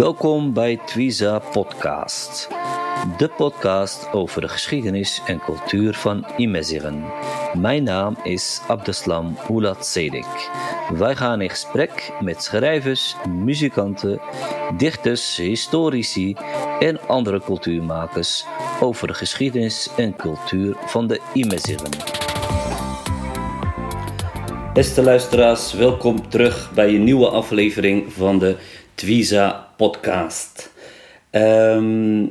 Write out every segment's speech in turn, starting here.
Welkom bij Twiza Podcast, de podcast over de geschiedenis en cultuur van Imeziren. Mijn naam is Abdeslam Oulat Sedik. Wij gaan in gesprek met schrijvers, muzikanten, dichters, historici en andere cultuurmakers over de geschiedenis en cultuur van de Imeziren. Beste luisteraars, welkom terug bij een nieuwe aflevering van de Twiza podcast. Ehm,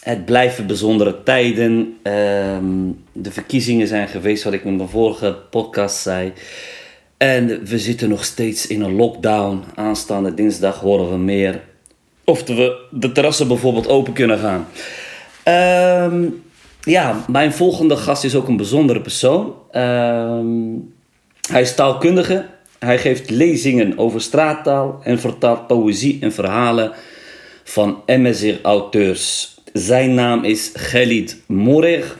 het blijven bijzondere tijden. Ehm, de verkiezingen zijn geweest, wat ik in mijn vorige podcast zei. En we zitten nog steeds in een lockdown. Aanstaande dinsdag horen we meer. Of we de terrassen bijvoorbeeld open kunnen gaan. Ehm, ja, mijn volgende gast is ook een bijzondere persoon. hij is taalkundige hij geeft lezingen over straattaal en vertaalt poëzie en verhalen van MSR-auteurs. Zijn naam is Khalid Morer.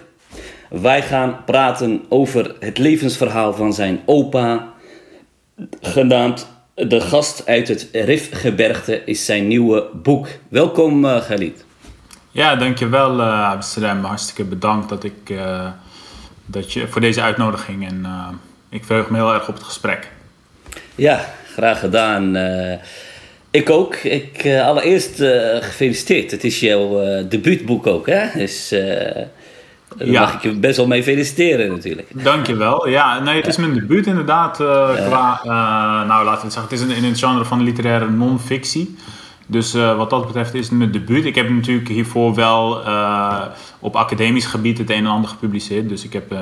Wij gaan praten over het levensverhaal van zijn opa, genaamd De Gast uit het Rifgebergte, is zijn nieuwe boek. Welkom uh, Khalid. Ja, dankjewel uh, Amsterdam. Hartstikke bedankt dat ik, uh, dat je, voor deze uitnodiging en ik verheug me heel erg op het gesprek. Ja, graag gedaan. Uh, ik ook. Ik, uh, allereerst uh, gefeliciteerd. Het is jouw debuutboek ook, hè? Dus daar ja. mag ik je best wel mee feliciteren natuurlijk. Dankjewel. Ja, nee, het is mijn debuut inderdaad. qua, nou, laten we het zeggen, het is in, in het genre van literaire non-fictie. Dus wat dat betreft is het mijn debuut. Ik heb natuurlijk hiervoor wel op academisch gebied het een en ander gepubliceerd. Dus ik heb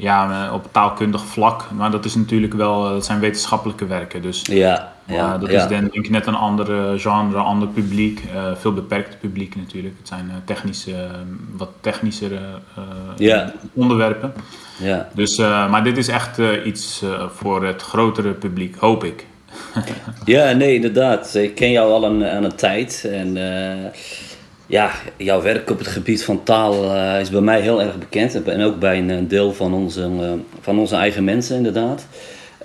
ja, eh, op taalkundig vlak. Maar dat is natuurlijk wel, eh, dat zijn wetenschappelijke werken. Dus ja, ja, dat is denk ik net een andere genre, ander publiek. Uh, veel beperkt publiek natuurlijk. Het zijn technische, wat technischere ja. onderwerpen. Ja. Dus, maar dit is echt iets voor het grotere publiek, hoop ik. ja, nee, inderdaad. Ik ken jou al een, aan een tijd. En ja, jouw werk op het gebied van taal uh, is bij mij heel erg bekend. En ook bij een deel van onze, uh, van onze eigen mensen, inderdaad.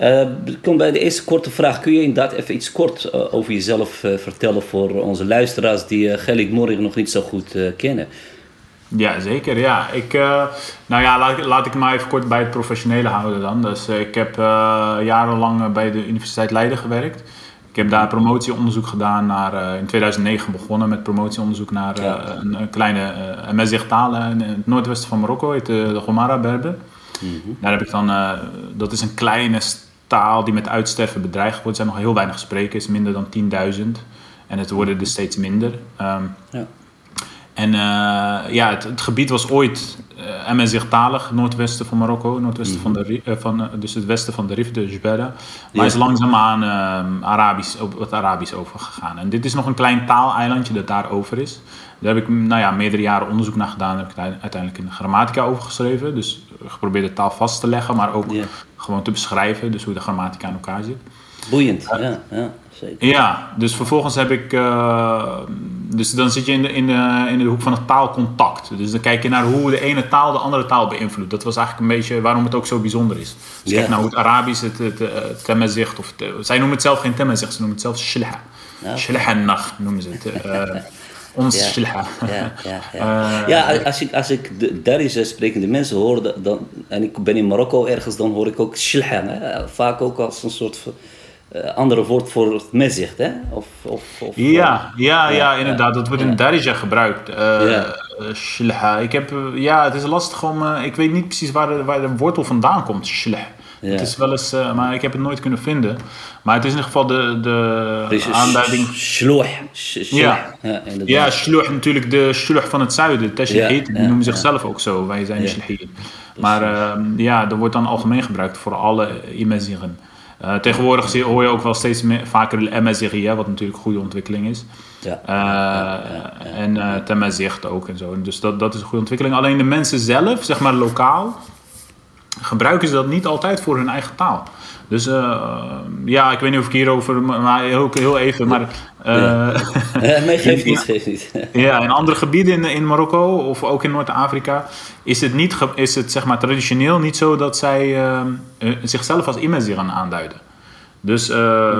Uh, kom bij de eerste korte vraag. Kun je inderdaad even iets kort over jezelf vertellen voor onze luisteraars die uh, Gelik Morig nog niet zo goed kennen? Ja, zeker. Ja. Ik, nou ja, laat, laat ik me even kort bij het professionele houden dan. Dus ik heb jarenlang bij de Universiteit Leiden gewerkt. Ik heb daar promotieonderzoek gedaan naar, uh, in 2009 begonnen met promotieonderzoek naar uh, een, een, kleine uh, MS-talen in het noordwesten van Marokko, heet de Gomara Berber. Mm -hmm. Daar heb ik dan, dat is een kleine taal die met uitsterven bedreigd wordt. Er zijn nog heel weinig sprekers, minder dan 10.000. En het worden er steeds minder. Um, ja. En ja, het, het, gebied was ooit uh, MSZ-talig, noordwesten van Marokko, noordwesten van de, uh, van, uh, dus het westen van de Rif, de Jbera. Maar is langzaamaan uh, Arabisch, op het Arabisch overgegaan. En dit is nog een klein taaleilandje dat daarover is. Daar heb ik nou ja, meerdere jaren onderzoek naar gedaan. Daar heb ik uiteindelijk in de grammatica over geschreven. Dus geprobeerd de taal vast te leggen, maar ook gewoon te beschrijven. Dus hoe de grammatica aan elkaar zit. Boeiend, ja. ja. Ja, dus vervolgens heb ik. Uh, dus dan zit je in de, in, de, in de hoek van het taalcontact. Dus dan kijk je naar hoe de ene taal de andere taal beïnvloedt. Dat was eigenlijk een beetje waarom het ook zo bijzonder is. Dus kijk naar hoe het Arabisch het, het, het temmezicht. Of het, zij noemen het zelf geen temmezicht, ze noemen het zelf shilha. Ja. nacht noemen ze het. Uh, ons ja. Ja, ja, ja. Uh, ja, als ik, als ik de sprekende mensen hoor, dan, en ik ben in Marokko ergens, dan hoor ik ook shilha. Vaak ook als een soort andere woord voor het hè? Of, of, of, ja, ja, ja, inderdaad. Dat wordt in Darija gebruikt. Uh, ja. Ik heb, ja, het is lastig om... ik weet niet precies waar de, waar de wortel vandaan komt, shlah. Ja. Het is wel eens, maar ik heb het nooit kunnen vinden. Maar het is in ieder geval de, de aanduiding... Shloh. Ja, ja, ja shloh, natuurlijk de shloh van het zuiden. Tashlihiet, die noemen zichzelf ook zo. Wij zijn ja. Maar uh, ja, dat wordt dan algemeen gebruikt voor alle imazieren. Uh, tegenwoordig zie, hoor je ook wel steeds meer, vaker de MSRI, wat natuurlijk een goede ontwikkeling is. Ja. Uh, en uh, ook en zo. Dus dat, dat is een goede ontwikkeling. Alleen de mensen zelf, zeg maar lokaal, gebruiken ze dat niet altijd voor hun eigen taal. Dus uh, ja, ik weet niet of ik hierover, maar heel, heel even. Maar, uh, nee, geef niet, geef niet. ja, in andere gebieden in, in Marokko of ook in Noord-Afrika is het, niet, is het zeg maar, traditioneel niet zo dat zij uh, zichzelf als Imazir gaan aanduiden. Dus uh,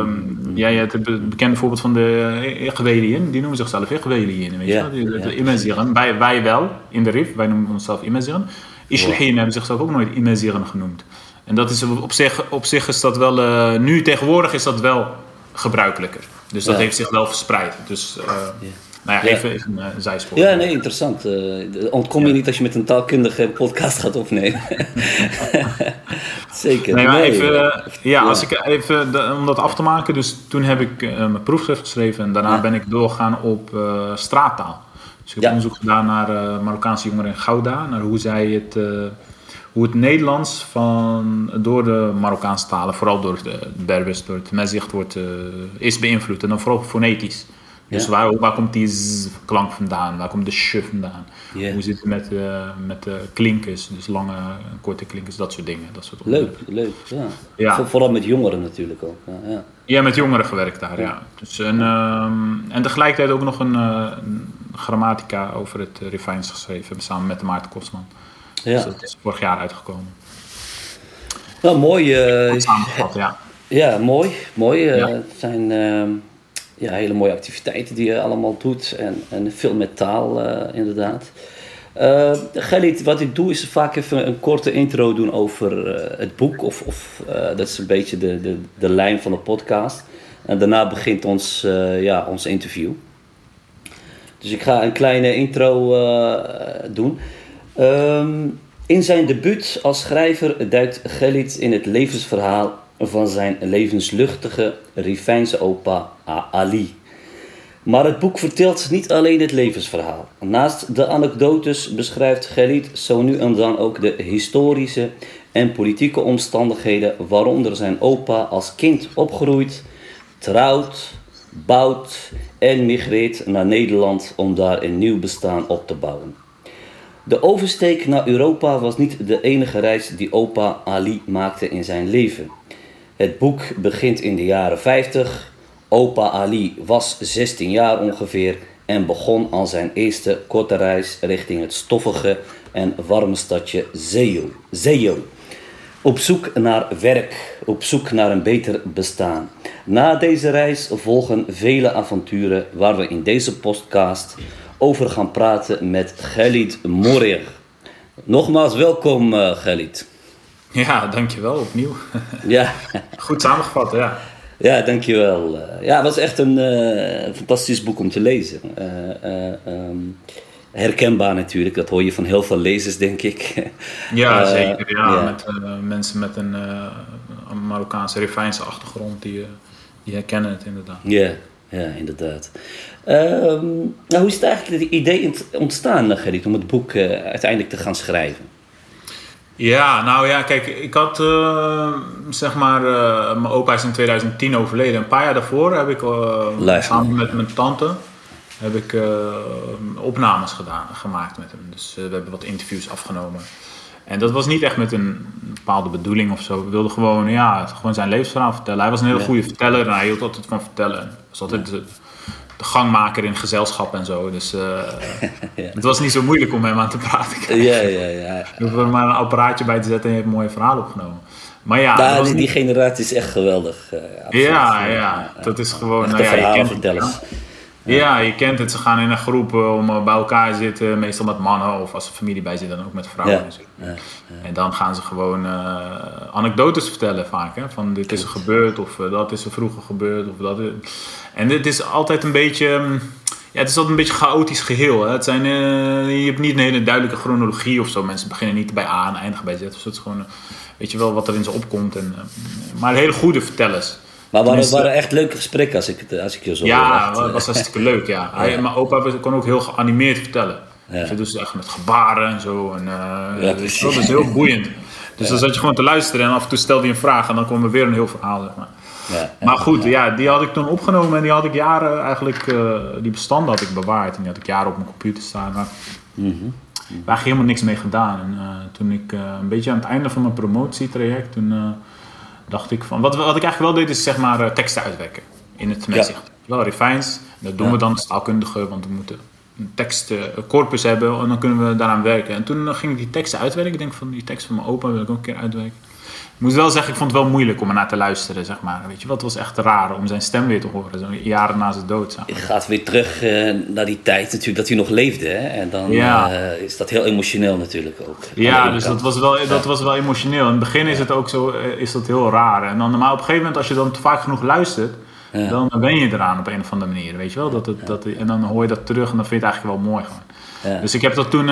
ja, je hebt het bekende voorbeeld van de Echweliën. Die noemen zichzelf Echweliën, weet je? De. Imaziren. Wij, wij wel, in de RIF. Wij noemen onszelf Imaziren. Ishlahien hebben zichzelf ook nooit Imaziren genoemd. En dat is op zich, op zich is dat wel... eh, nu tegenwoordig is dat wel gebruikelijker. Dus dat Ja. heeft zich wel verspreid. Dus, eh, nou ja, even, even een zijspoor. Ja, nee, interessant. Eh, ontkom je niet als je met een taalkundige een podcast gaat opnemen. Zeker. Nee, maar Nee, even, eh, eh, ja, als ik even, de- om dat af te maken, dus toen heb ik eh, mijn proefschrift geschreven en daarna ben ik doorgegaan op eh, straattaal. Dus ik heb onderzoek gedaan naar eh, Marokkaanse jongeren in Gouda, naar hoe zij het, eh, hoe het Nederlands van, door de Marokkaanse talen, vooral door de Berbers, door het Mezicht, wordt, eh, is beïnvloed. En dan vooral fonetisch. Dus Ja. waar, waar komt die z klank vandaan? Waar komt de sh vandaan? Hoe zit het met, eh, met de klinkers? Dus lange en korte klinkers, dat soort dingen. Dat soort leuk, leuk. Ja. Ja. Voor- Vooral met jongeren natuurlijk ook. Ja, ja. Ja, met jongeren gewerkt daar, ja. Dus en, ehm, en tegelijkertijd ook nog een, eh, een grammatica over het uh, geschreven, samen met Maarten Kostman. Dus Ja. dat is vorig jaar uitgekomen. Nou, mooi. samengevat, ja. Ja, mooi. mooi. eh, Ja. Het zijn ehm, ja, hele mooie activiteiten die je allemaal doet. En, en veel met taal, eh, inderdaad. Gerrit, wat ik doe is vaak even een korte intro doen over het boek. Of, of dat is een beetje de, de, de lijn van de podcast. En daarna begint ons, ja, ons interview. Dus ik ga een kleine intro doen. Ehm, in zijn debuut als schrijver duikt Gelit in het levensverhaal van zijn levensluchtige Rifijnse opa Ali. Maar het boek vertelt niet alleen het levensverhaal. Naast de anekdotes beschrijft Gelit zo nu en dan ook de historische en politieke omstandigheden waaronder zijn opa als kind opgroeit, trouwt, bouwt en migreert naar Nederland om daar een nieuw bestaan op te bouwen. De oversteek naar Europa was niet de enige reis die opa Ali maakte in zijn leven. Het boek begint in de jaren 50. Opa Ali was 16 jaar ongeveer en begon aan zijn eerste korte reis richting het stoffige en warme stadje. Zeeyo. Op zoek naar werk, op zoek naar een beter bestaan. Na deze reis volgen vele avonturen waar we in deze podcast over gaan praten met Khalid Morir. Nogmaals welkom uh, Khalid. Ja, dankjewel opnieuw. Ja, Goed samengevat, ja. ja dankjewel. Uh, ja, het was echt een uh, fantastisch boek om te lezen. Uh, um, herkenbaar natuurlijk, dat hoor je van heel veel lezers, denk ik. Ja, zeker. Ja, ja. Met mensen met een, een Marokkaanse Rifijnse achtergrond, die, die herkennen het inderdaad. Ja, ja inderdaad. Um, nou, hoe is het eigenlijk het idee ontstaan, Gerrit, om het boek uh, uiteindelijk te gaan schrijven? Ja, nou ja, kijk, ik had uh, zeg maar, uh, mijn opa is in 2010 overleden. Een paar jaar daarvoor heb ik samen met mijn tante heb ik opnames gedaan, gemaakt met hem. Dus we hebben wat interviews afgenomen. En dat was niet echt met een bepaalde bedoeling of zo. We wilden gewoon, ja, gewoon zijn levensverhaal vertellen. Hij was een hele goede verteller en hij hield altijd van vertellen. Was altijd de gangmaker in gezelschap en zo. Dus uh, ja. het was niet zo moeilijk om hem aan te praten. Ja, ja, ja. Je hoeft er maar een apparaatje bij te zetten en je hebt een mooi verhaal opgenomen. Maar ja, nou, die, niet... die, generatie is echt geweldig. Uh, ja, ja, dat is gewoon... Nou, ja, je kent het, ja. ja, je kent het. Ze gaan in een groep om bij elkaar te zitten, meestal met mannen of als er familie bij zit, dan ook met vrouwen. Ja. Ja, ja. En dan gaan ze gewoon uh, anekdotes vertellen vaak. Hè? Van dit is er gebeurd of dat is er vroeger gebeurd. Of dat is... En dit is altijd een beetje... Ja, het is altijd een beetje een chaotisch geheel. Hè? Het zijn, uh, je hebt niet een hele duidelijke chronologie of zo. Mensen beginnen niet bij A en eindigen bij Z. Dus het is gewoon, weet je wel, wat er in ze opkomt. En, maar hele goede vertellers. Maar waren, het waren echt leuke gesprekken als ik, als ik je zo Ja, het was hartstikke leuk, ja. Hij, ja. Mijn opa kon ook heel geanimeerd vertellen. Ja. Dus echt met gebaren en zo. En, ja. Dat is heel boeiend. Dus dan zat je gewoon te luisteren en af en toe stelde hij een vraag en dan kwam er weer een heel verhaal. Zeg maar. Ja, maar goed, ja, die had ik toen opgenomen en die had ik jaren eigenlijk, uh, die bestanden had ik bewaard. En die had ik jaren op mijn computer staan. Maar mm -hmm. Daar heb helemaal niks mee gedaan. En uh, toen ik een beetje aan het einde van mijn promotietraject, toen dacht ik van... Wat, wat ik eigenlijk wel deed, is zeg maar teksten uitwerken in het meezicht. Ja. Wel refijns. Dat doen ja. we dan als taalkundige, want we moeten een tekstcorpus hebben en dan kunnen we daaraan werken. En toen ging ik die teksten uitwerken. Ik denk van die tekst van mijn opa wil ik ook een keer uitwerken. Ik moet wel zeggen, ik vond het wel moeilijk om er naar te luisteren, zeg maar. Weet je wat was echt raar om zijn stem weer te horen, zo jaren na zijn dood. Zeg gaat weer terug uh, naar die tijd natuurlijk dat hij nog leefde. Hè? En dan ja. uh, is dat heel emotioneel natuurlijk ook. Ja, dus dat was, wel, dat was wel emotioneel. In het begin is het ook zo, uh, is dat heel raar. En dan, maar op een gegeven moment, als je dan vaak genoeg luistert, ja. dan ben je eraan op een of andere manier, weet je wel. Dat het, dat, en dan hoor je dat terug en dan vind je het eigenlijk wel mooi gewoon. Dus ik heb dat toen...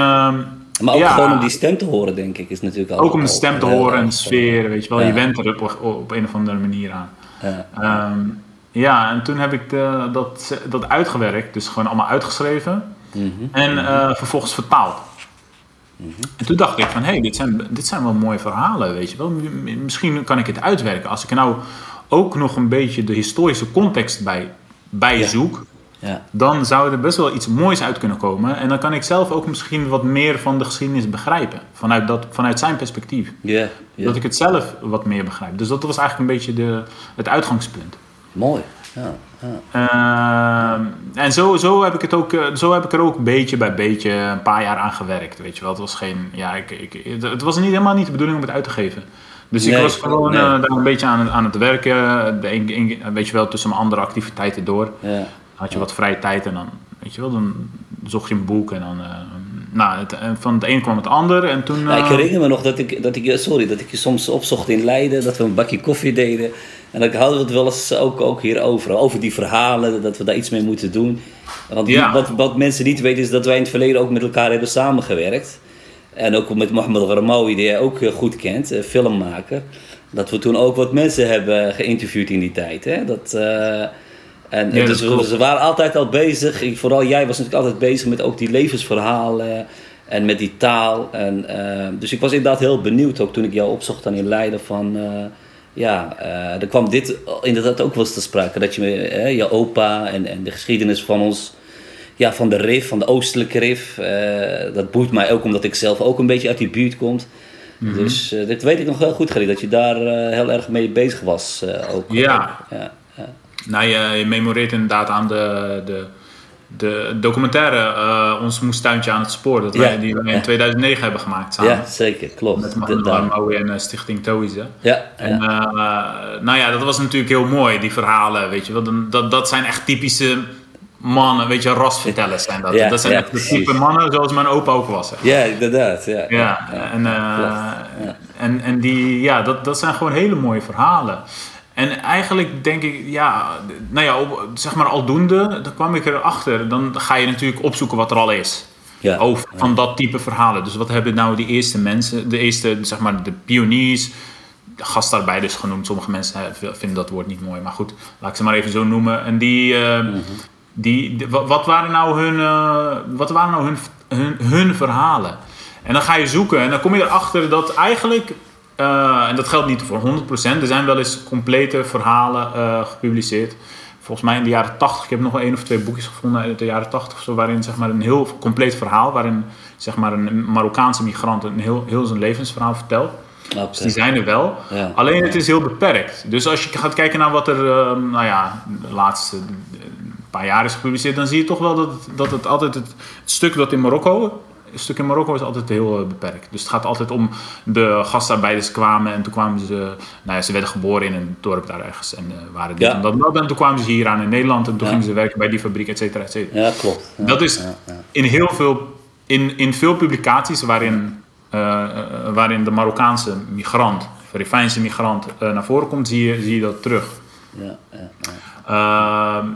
ehm, maar ook ja, gewoon om die stem te horen, denk ik, is natuurlijk al. Ook om de stem te horen en de sfeer, weet je wel. Je bent er op, op een of andere manier aan. Ja, um, ja en toen heb ik de, dat, dat uitgewerkt, dus gewoon allemaal uitgeschreven. Mm -hmm. En uh, vervolgens vertaald. Mm -hmm. En toen dacht ik van, hé, hey, dit, zijn, dit zijn wel mooie verhalen, weet je wel. Misschien kan ik het uitwerken. Als ik er nou ook nog een beetje de historische context bij, bij zoek... Ja. dan zou er best wel iets moois uit kunnen komen. En dan kan ik zelf ook misschien wat meer van de geschiedenis begrijpen. Vanuit, dat, vanuit zijn perspectief. Yeah, yeah. Dat ik het zelf wat meer begrijp. Dus dat was eigenlijk een beetje de, het uitgangspunt. Mooi. Ja, ja. Uh, en zo, zo, heb ik het ook, zo heb ik er ook beetje bij beetje een paar jaar aan gewerkt. Weet je wel, het was geen. Ja, ik, ik, het was niet, helemaal niet de bedoeling om het uit te geven. Dus nee, ik was gewoon nee. uh, daar een beetje aan, aan het werken. Een, een, een, weet je wel, tussen mijn andere activiteiten door. Ja had je wat vrije tijd en dan, weet je wel, dan zocht je een boek en dan, uh, nou, het, van het een kwam het ander en toen... Uh... Ik herinner me nog dat ik, dat ik, sorry, dat ik je soms opzocht in Leiden, dat we een bakje koffie deden. En dan hadden we het wel eens ook, ook hierover, over die verhalen, dat we daar iets mee moeten doen. Want ja. wat, wat mensen niet weten is dat wij in het verleden ook met elkaar hebben samengewerkt. En ook met Mohamed Ramawi, die jij ook goed kent, filmmaker. Dat we toen ook wat mensen hebben geïnterviewd in die tijd. Hè? Dat... Uh, en ja, dus ze waren altijd al bezig, vooral jij was natuurlijk altijd bezig met ook die levensverhalen en met die taal. En, uh, dus ik was inderdaad heel benieuwd ook toen ik jou opzocht dan in Leiden van... Uh, ja, uh, er kwam dit inderdaad ook wel eens te sprake. Dat je je opa en, en de geschiedenis van ons, ja, van de RIF, van de oostelijke RIF. dat boeit mij ook omdat ik zelf ook een beetje uit die buurt kom. Mm -hmm. Dus dit weet ik nog heel goed, Gerrie, dat je daar heel erg mee bezig was. ook, ja. ja. Nou, je, je memoreert inderdaad aan de, de, de documentaire uh, Ons Moestuintje aan het Spoor. Dat wij, ja, die wij in 2009 hebben gemaakt samen. Ja, zeker, klopt. Met Armaoui en uh, Stichting Toize. Ja, en uh, nou ja, dat was natuurlijk heel mooi, die verhalen, weet je wel. Dat, dat zijn echt typische mannen, weet je, rasvertellers zijn dat. Ja, dat zijn ja, de type mannen zoals mijn opa ook was. Hè. Ja, inderdaad. Ja, ja, en, en, en die, ja, dat, dat zijn gewoon hele mooie verhalen. En eigenlijk denk ik, ja, nou ja, zeg maar aldoende, dan kwam ik erachter. Dan ga je natuurlijk opzoeken wat er al is. Ja, over van dat type verhalen. Dus wat hebben nou die eerste mensen, de eerste, zeg maar, de pioniers, de gastarbeiders genoemd. Sommige mensen vinden dat woord niet mooi, maar goed, laat ik ze maar even zo noemen. En die, uh, mm -hmm. die, de, wat waren nou hun, uh, wat waren nou hun, hun, hun verhalen? En dan ga je zoeken en dan kom je erachter dat eigenlijk uh, en dat geldt niet voor 100%. Er zijn wel eens complete verhalen uh, gepubliceerd. Volgens mij in de jaren 80. Ik heb nog één of twee boekjes gevonden uit de jaren 80 of zo. Waarin zeg maar, een heel compleet verhaal. Waarin zeg maar, een Marokkaanse migrant een heel, heel zijn levensverhaal vertelt. Okay. Dus die zijn er wel. Ja. Alleen het is heel beperkt. Dus als je gaat kijken naar wat er uh, nou ja, de laatste paar jaar is gepubliceerd. Dan zie je toch wel dat het, dat het altijd het, stuk dat in Marokko stuk in Marokko is altijd heel uh, beperkt. Dus het gaat altijd om de gastarbeiders kwamen en toen kwamen ze, nou ja, ze werden geboren in een dorp daar ergens en uh, waren dit ja. en dat. En toen kwamen ze hier aan in Nederland en toen ja. gingen ze werken bij die fabriek, et cetera, et cetera. Ja, klopt. Ja, dat is in heel veel, in, in veel publicaties waarin, uh, waarin de Marokkaanse migrant, Filipijnse migrant naar voren komt, zie je, zie je dat terug. Ja, ehm,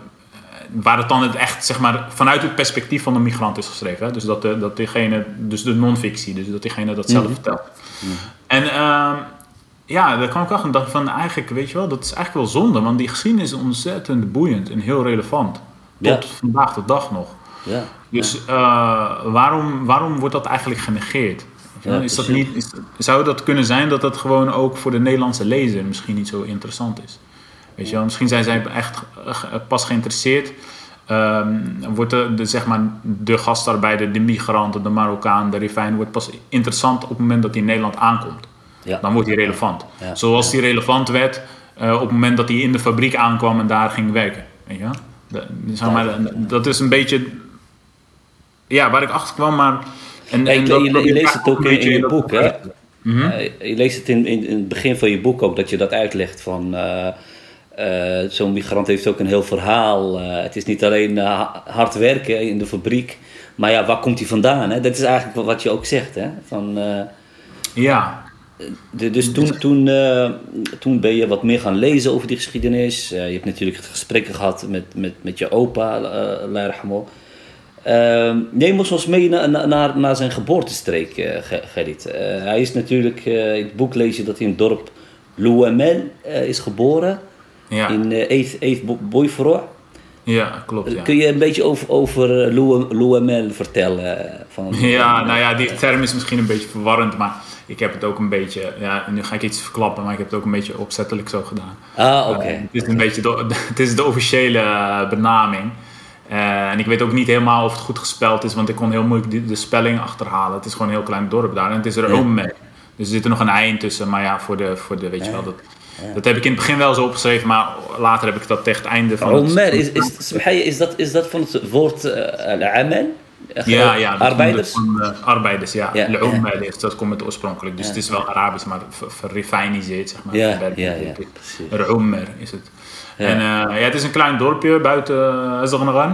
waar het dan het echt zeg maar, vanuit het perspectief van de migrant is geschreven. Hè? Dus dat, de, dat diegene, dus de non-fictie, dus dat diegene dat zelf mm -hmm. vertelt. Mm -hmm. En uh, ja, daar kwam ik achter dacht van eigenlijk, weet je wel, dat is eigenlijk wel zonde, want die geschiedenis is ontzettend boeiend en heel relevant. Tot ja. vandaag de dag nog. Ja. Dus uh, waarom, waarom wordt dat eigenlijk genegeerd? Ja, is dat niet, is, zou dat kunnen zijn dat dat gewoon ook voor de Nederlandse lezer misschien niet zo interessant is? Weet je wel, misschien zijn zij echt pas geïnteresseerd. Um, wordt de, de, zeg maar, de gastarbeider, de migranten, de Marokkaan, de Rifijn wordt pas interessant op het moment dat hij in Nederland aankomt. Ja. Dan wordt hij relevant. Ja. Zoals hij relevant werd uh, op het moment dat hij in de fabriek aankwam en daar ging werken. Weet je? De, zeg maar, dat is een beetje ja, waar ik achter kwam, maar. En, en je, je, je leest het ook in, in je boek, hè? je leest het in, in, in, het begin van je boek ook, dat je dat uitlegt van... Zo'n migrant heeft ook een heel verhaal. het is niet alleen hard werken in de fabriek, maar ja, waar komt hij vandaan? Hè? Dat is eigenlijk wat je ook zegt. Hè? Van, ja, de, dus toen, toen, uh, toen ben je wat meer gaan lezen over die geschiedenis. Uh, je hebt natuurlijk gesprekken gehad met, met, met je opa, uh, neem ons mee naar, naar, naar zijn geboortestreek, Gerrit. hij is natuurlijk, in het boek lees je dat hij in het dorp Louamel is geboren. Ja. In Eeth, Eeth Boyfro. Ja, klopt. Ja. Kun je een beetje over, over Louamel vertellen? Van, ja, nou ja, die term is misschien een beetje verwarrend, maar ik heb het ook een beetje, ja, nu ga ik iets verklappen, maar ik heb het ook een beetje opzettelijk zo gedaan. Ah, oké. Uh, het is een beetje de, het is de officiële eh, benaming. Uh, en ik weet ook niet helemaal of het goed gespeld is, want ik kon heel moeilijk de, de spelling achterhalen. Het is gewoon een heel klein dorp daar en het is er ook mee. Dus er zit er nog een ei tussen, maar ja, voor de, voor de weet je wel, dat, dat heb ik in het begin wel zo opgeschreven, maar later heb ik dat tegen het einde van Omer, het... is, is, is, dat, is dat van het woord uh, al-amal? Ja, ja arbeiders? Van, uh, arbeiders, ja. ja, ja. dat komt het oorspronkelijk. Dus het is wel Arabisch, maar verrefiniseerd, zeg maar. Ja, ja, ja. Is het. En uh, ja, het is een klein dorpje buiten uh,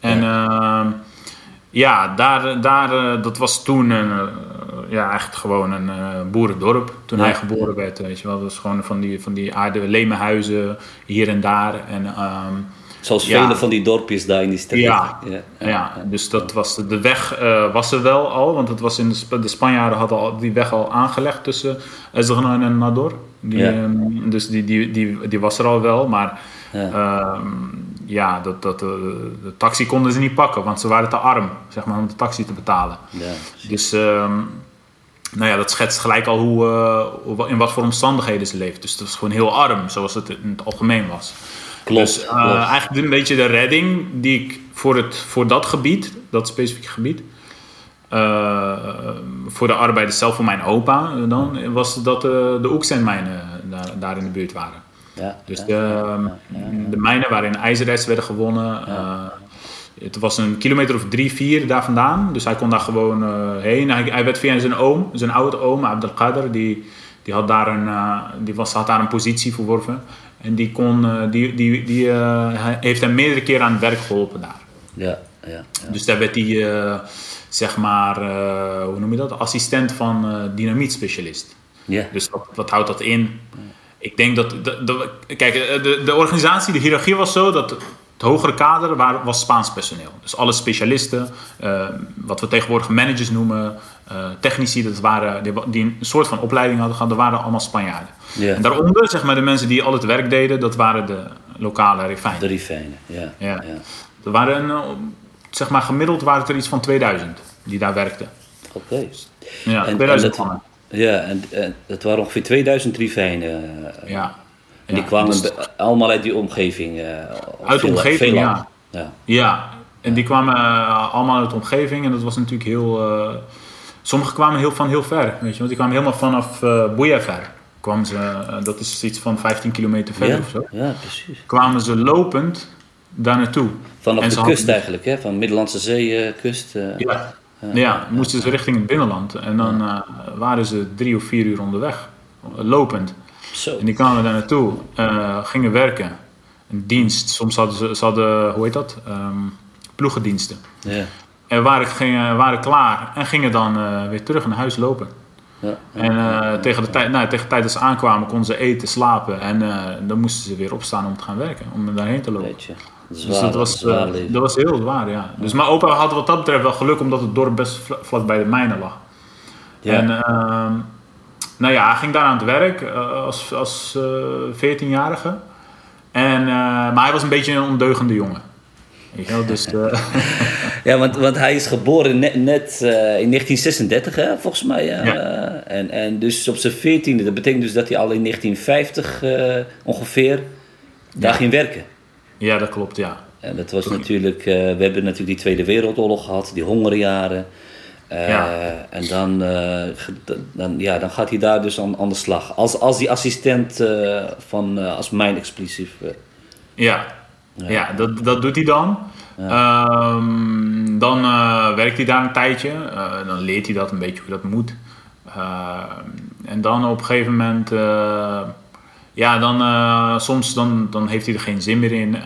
En ja, daar, daar, dat was toen een, ja, eigenlijk gewoon een boerendorp. Toen hij geboren werd, weet je wel. Dat was gewoon van die, van die aarde lemenhuizen hier en daar. En... Um, Zoals vele van die dorpjes daar in die streek. Ja, ja, ja, dus dat was de, weg uh, was er wel al, want het was in de, de Spanjaarden hadden al die weg al aangelegd tussen Ezran en Nador. Die, um, dus die, die, die, die was er al wel, maar ja, um, ja dat, dat, uh, de taxi konden ze niet pakken, want ze waren te arm zeg maar, om de taxi te betalen. Ja, dus nou ja, dat schetst gelijk al hoe, uh, in wat voor omstandigheden ze leefden. Dus het was gewoon heel arm, zoals het in het algemeen was. Klopt, dus uh, eigenlijk een beetje de redding die ik voor, het, voor dat gebied, dat specifieke gebied, uh, voor de arbeiders zelf, voor mijn opa, dan was dat de, de oeksteenmijnen daar, daar in de buurt waren. Ja, dus de, ja, de mijnen waarin ijzererts werden gewonnen. Het was een kilometer of drie, vier daar vandaan. Dus hij kon daar gewoon uh, heen. Hij, hij, werd via zijn oom, zijn oude oom, Abdelkader, die, die, had, daar een, uh, die was, had daar een positie verworven. En die, kon, uh, die, die, die heeft hem meerdere keren aan het werk geholpen daar. Ja, ja, ja. Dus daar werd hij, zeg maar, hoe noem je dat? Assistent van dynamietspecialist. Ja. Dus wat, wat houdt dat in? Ik denk dat, de, de, kijk, de, de organisatie, de hiërarchie was zo dat het hogere kader was Spaans personeel. Dus alle specialisten, uh, wat we tegenwoordig managers noemen, uh, technici, dat waren, die, die, een soort van opleiding hadden gehad, dat waren allemaal Spanjaarden. Yeah. En daaronder, zeg maar, de mensen die al het werk deden, dat waren de lokale rifijnen. De rifijnen, ja. ja. Er waren, uh, zeg maar, gemiddeld waren het er iets van 2000 die daar werkten. Oké. Okay. Ja, en, 2000 en dat, Ja, en, en het waren ongeveer 2000 rifijnen. ja. En die kwamen dus allemaal uit die omgeving? Uh, uit de omgeving, ja. ja. ja. en die kwamen uh, allemaal uit de omgeving en dat was natuurlijk heel... Uh, sommigen kwamen heel, van heel ver, weet je, want die kwamen helemaal vanaf uh, Boejaver. Kwamen ze, dat is iets van 15 kilometer verder ja, of zo. Ja, precies. Kwamen ze lopend daar naartoe. Vanaf en de kust hadden... eigenlijk, hè? Van de Middellandse Zeekust. ja, ja, moesten ze richting het binnenland. En dan waren ze drie of vier uur onderweg, lopend. Zo. En die kwamen daar naartoe, uh, gingen werken. Een dienst, soms hadden ze, ze hadden, hoe heet dat? Um, ploegendiensten. Ja. En waren, gingen, waren klaar en gingen dan uh, weer terug naar huis lopen. Ja. En uh, tegen, de tijd, nou, tegen de tijd dat ze aankwamen konden ze eten, slapen en dan moesten ze weer opstaan om te gaan werken, om daarheen te lopen. Zwaar, dus dat was, dat was heel zwaar, ja. Dus mijn opa had wat dat betreft wel geluk omdat het dorp best vlak bij de mijnen lag. Ja. En ehm, nou ja, hij ging daar aan het werk uh, als, als uh, 14-jarige. En, uh, maar hij was een beetje een ondeugende jongen. Weet je wel, dus, ja, want, want hij is geboren net, net in 1936, hè, volgens mij. Ja. En, en dus op zijn 14e, dat betekent dus dat hij al in 1950 ongeveer daar Ja. ging werken. ja, dat klopt, ja. En dat was natuurlijk, we hebben natuurlijk die Tweede Wereldoorlog gehad, die hongerjaren. Uh, Ja. En dan, uh, dan, ja, dan gaat hij daar dus aan, aan de slag. Als, als die assistent uh, van, als mijnexplosief. Ja, ja. ja dat, dat doet hij dan. Ja. Um, dan werkt hij daar een tijdje. dan leert hij dat een beetje hoe dat moet. Eh, en dan op een gegeven moment, eh, ja, dan soms dan, dan heeft hij er geen zin meer in.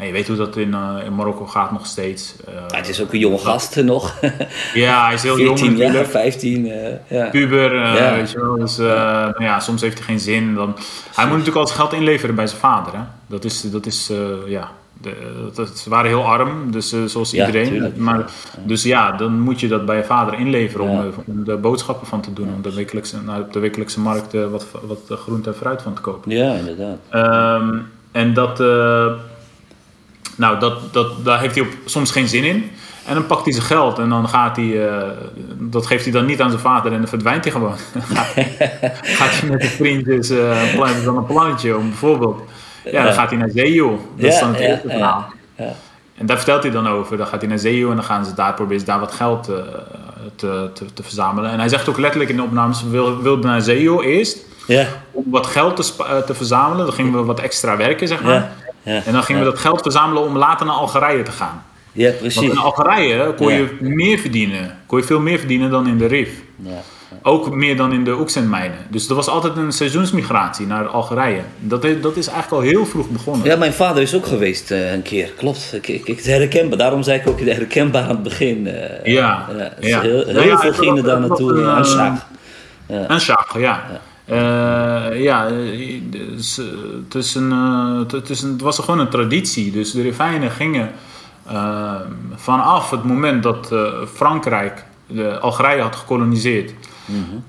Nou, je weet hoe dat in, in Marokko gaat nog steeds. Ja, het is ook een jonge gast nog. ja, hij is heel 14 jong natuurlijk. jaar, 15. ja. Puber, ja. weet je wel. Dus nou ja, soms heeft hij geen zin. Dan, hij moet natuurlijk al zijn geld inleveren bij zijn vader. Hè? Dat is, dat is ja, de, ze waren heel arm, dus uh, zoals iedereen. maar, dus ja, dan moet je dat bij je vader inleveren om, uh, om de boodschappen van te doen. Om de wekelijkse, nou, op de wekelijkse markt uh, wat, wat groente en fruit van te kopen. Ja, inderdaad. Um, en dat, nou, dat, dat, daar heeft hij op, soms geen zin in. En dan pakt hij zijn geld en dan gaat hij, dat geeft hij dan niet aan zijn vader en dan verdwijnt hij gewoon. gaat hij met de vriendjes uh, dan een plannetje om bijvoorbeeld ja, dan gaat hij naar Zeejoe. Dat is dan het eerste verhaal. En daar vertelt hij dan over. Dan gaat hij naar Zeejoe en dan gaan ze daar proberen daar wat geld uh, te, te, te, verzamelen. En hij zegt ook letterlijk in de opnames, wilden wil naar Zeejoe eerst. Ja. Om wat geld te, te verzamelen. Dan gingen we wat extra werken, zeg maar. Ja. En dan gingen we dat geld verzamelen om later naar Algerije te gaan. Ja, precies. Want in Algerije kon je meer verdienen. Kon je veel meer verdienen dan in de RIF. Ja. Ook meer dan in de Oeksendmijnen. Dus er was altijd een seizoensmigratie naar Algerije. Dat, dat is eigenlijk al heel vroeg begonnen. Ja, mijn vader is ook geweest uh, een keer. Klopt. Ik, ik, het herkenbaar. Daarom zei ik ook herkenbaar aan het begin. Uh, ja. Uh, ja. Heel, heel veel gingen daar naartoe. aan Sjaak, ja. Ja. ja, dus, het, is een, het, is een, het was gewoon een traditie. Dus de Rifijnen gingen vanaf het moment dat Frankrijk de Algerije had gekoloniseerd.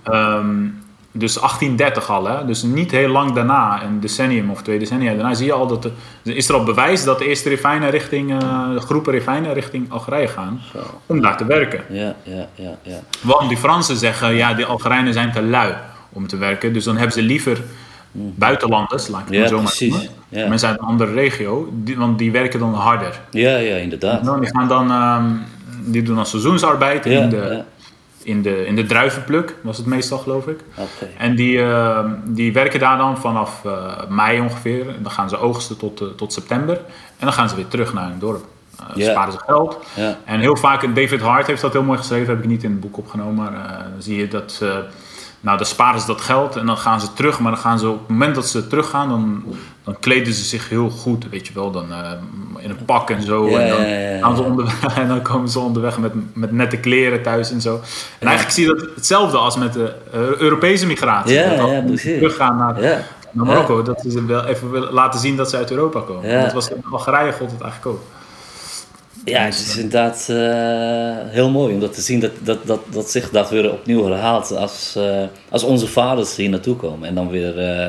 Ehm, dus 1830 al, hè? dus niet heel lang daarna, een decennium of twee decennia daarna, zie je al dat er is er al bewijs dat de eerste refijnen richting, uh, groepen refijnen richting Algerije gaan om daar te werken. Ja, ja, ja, ja. Want die Fransen zeggen, ja, die Algerijnen zijn te lui om te werken, dus dan hebben ze liever buitenlanders, laat ik het ja, zo maar noemen. Ja. Mensen uit een andere regio, die, want die werken dan harder. Ja, ja, inderdaad. Nou, die gaan dan, um, die doen dan seizoensarbeid in de in de, in de druivenpluk, was het meestal geloof ik. Okay. En die, uh, die werken daar dan vanaf uh, mei ongeveer. En dan gaan ze oogsten tot, uh, tot september. En dan gaan ze weer terug naar hun dorp. Yeah. Sparen ze geld. Yeah. En heel vaak, David Hart heeft dat heel mooi geschreven, heb ik niet in het boek opgenomen. Maar dan zie je dat nou, dan sparen ze dat geld en dan gaan ze terug. Maar dan gaan ze op het moment dat ze teruggaan, dan, dan kleden ze zich heel goed, weet je wel. Dan uh, in een pak en zo. Ja, en, dan ja, ja, gaan ze onderweg, en dan komen ze onderweg met, met nette kleren thuis en zo. En eigenlijk zie je dat hetzelfde als met de uh, Europese migratie. Ja, dat ja, precies. teruggaan naar, naar Marokko. Dat ze wel even willen laten zien dat ze uit Europa komen. Dat was in Algerije god het eigenlijk ook. Ja, het is inderdaad uh, heel mooi om dat te zien dat, dat, dat, dat zich dat weer opnieuw herhaalt als, uh, als onze vaders hier naartoe komen. En dan weer uh,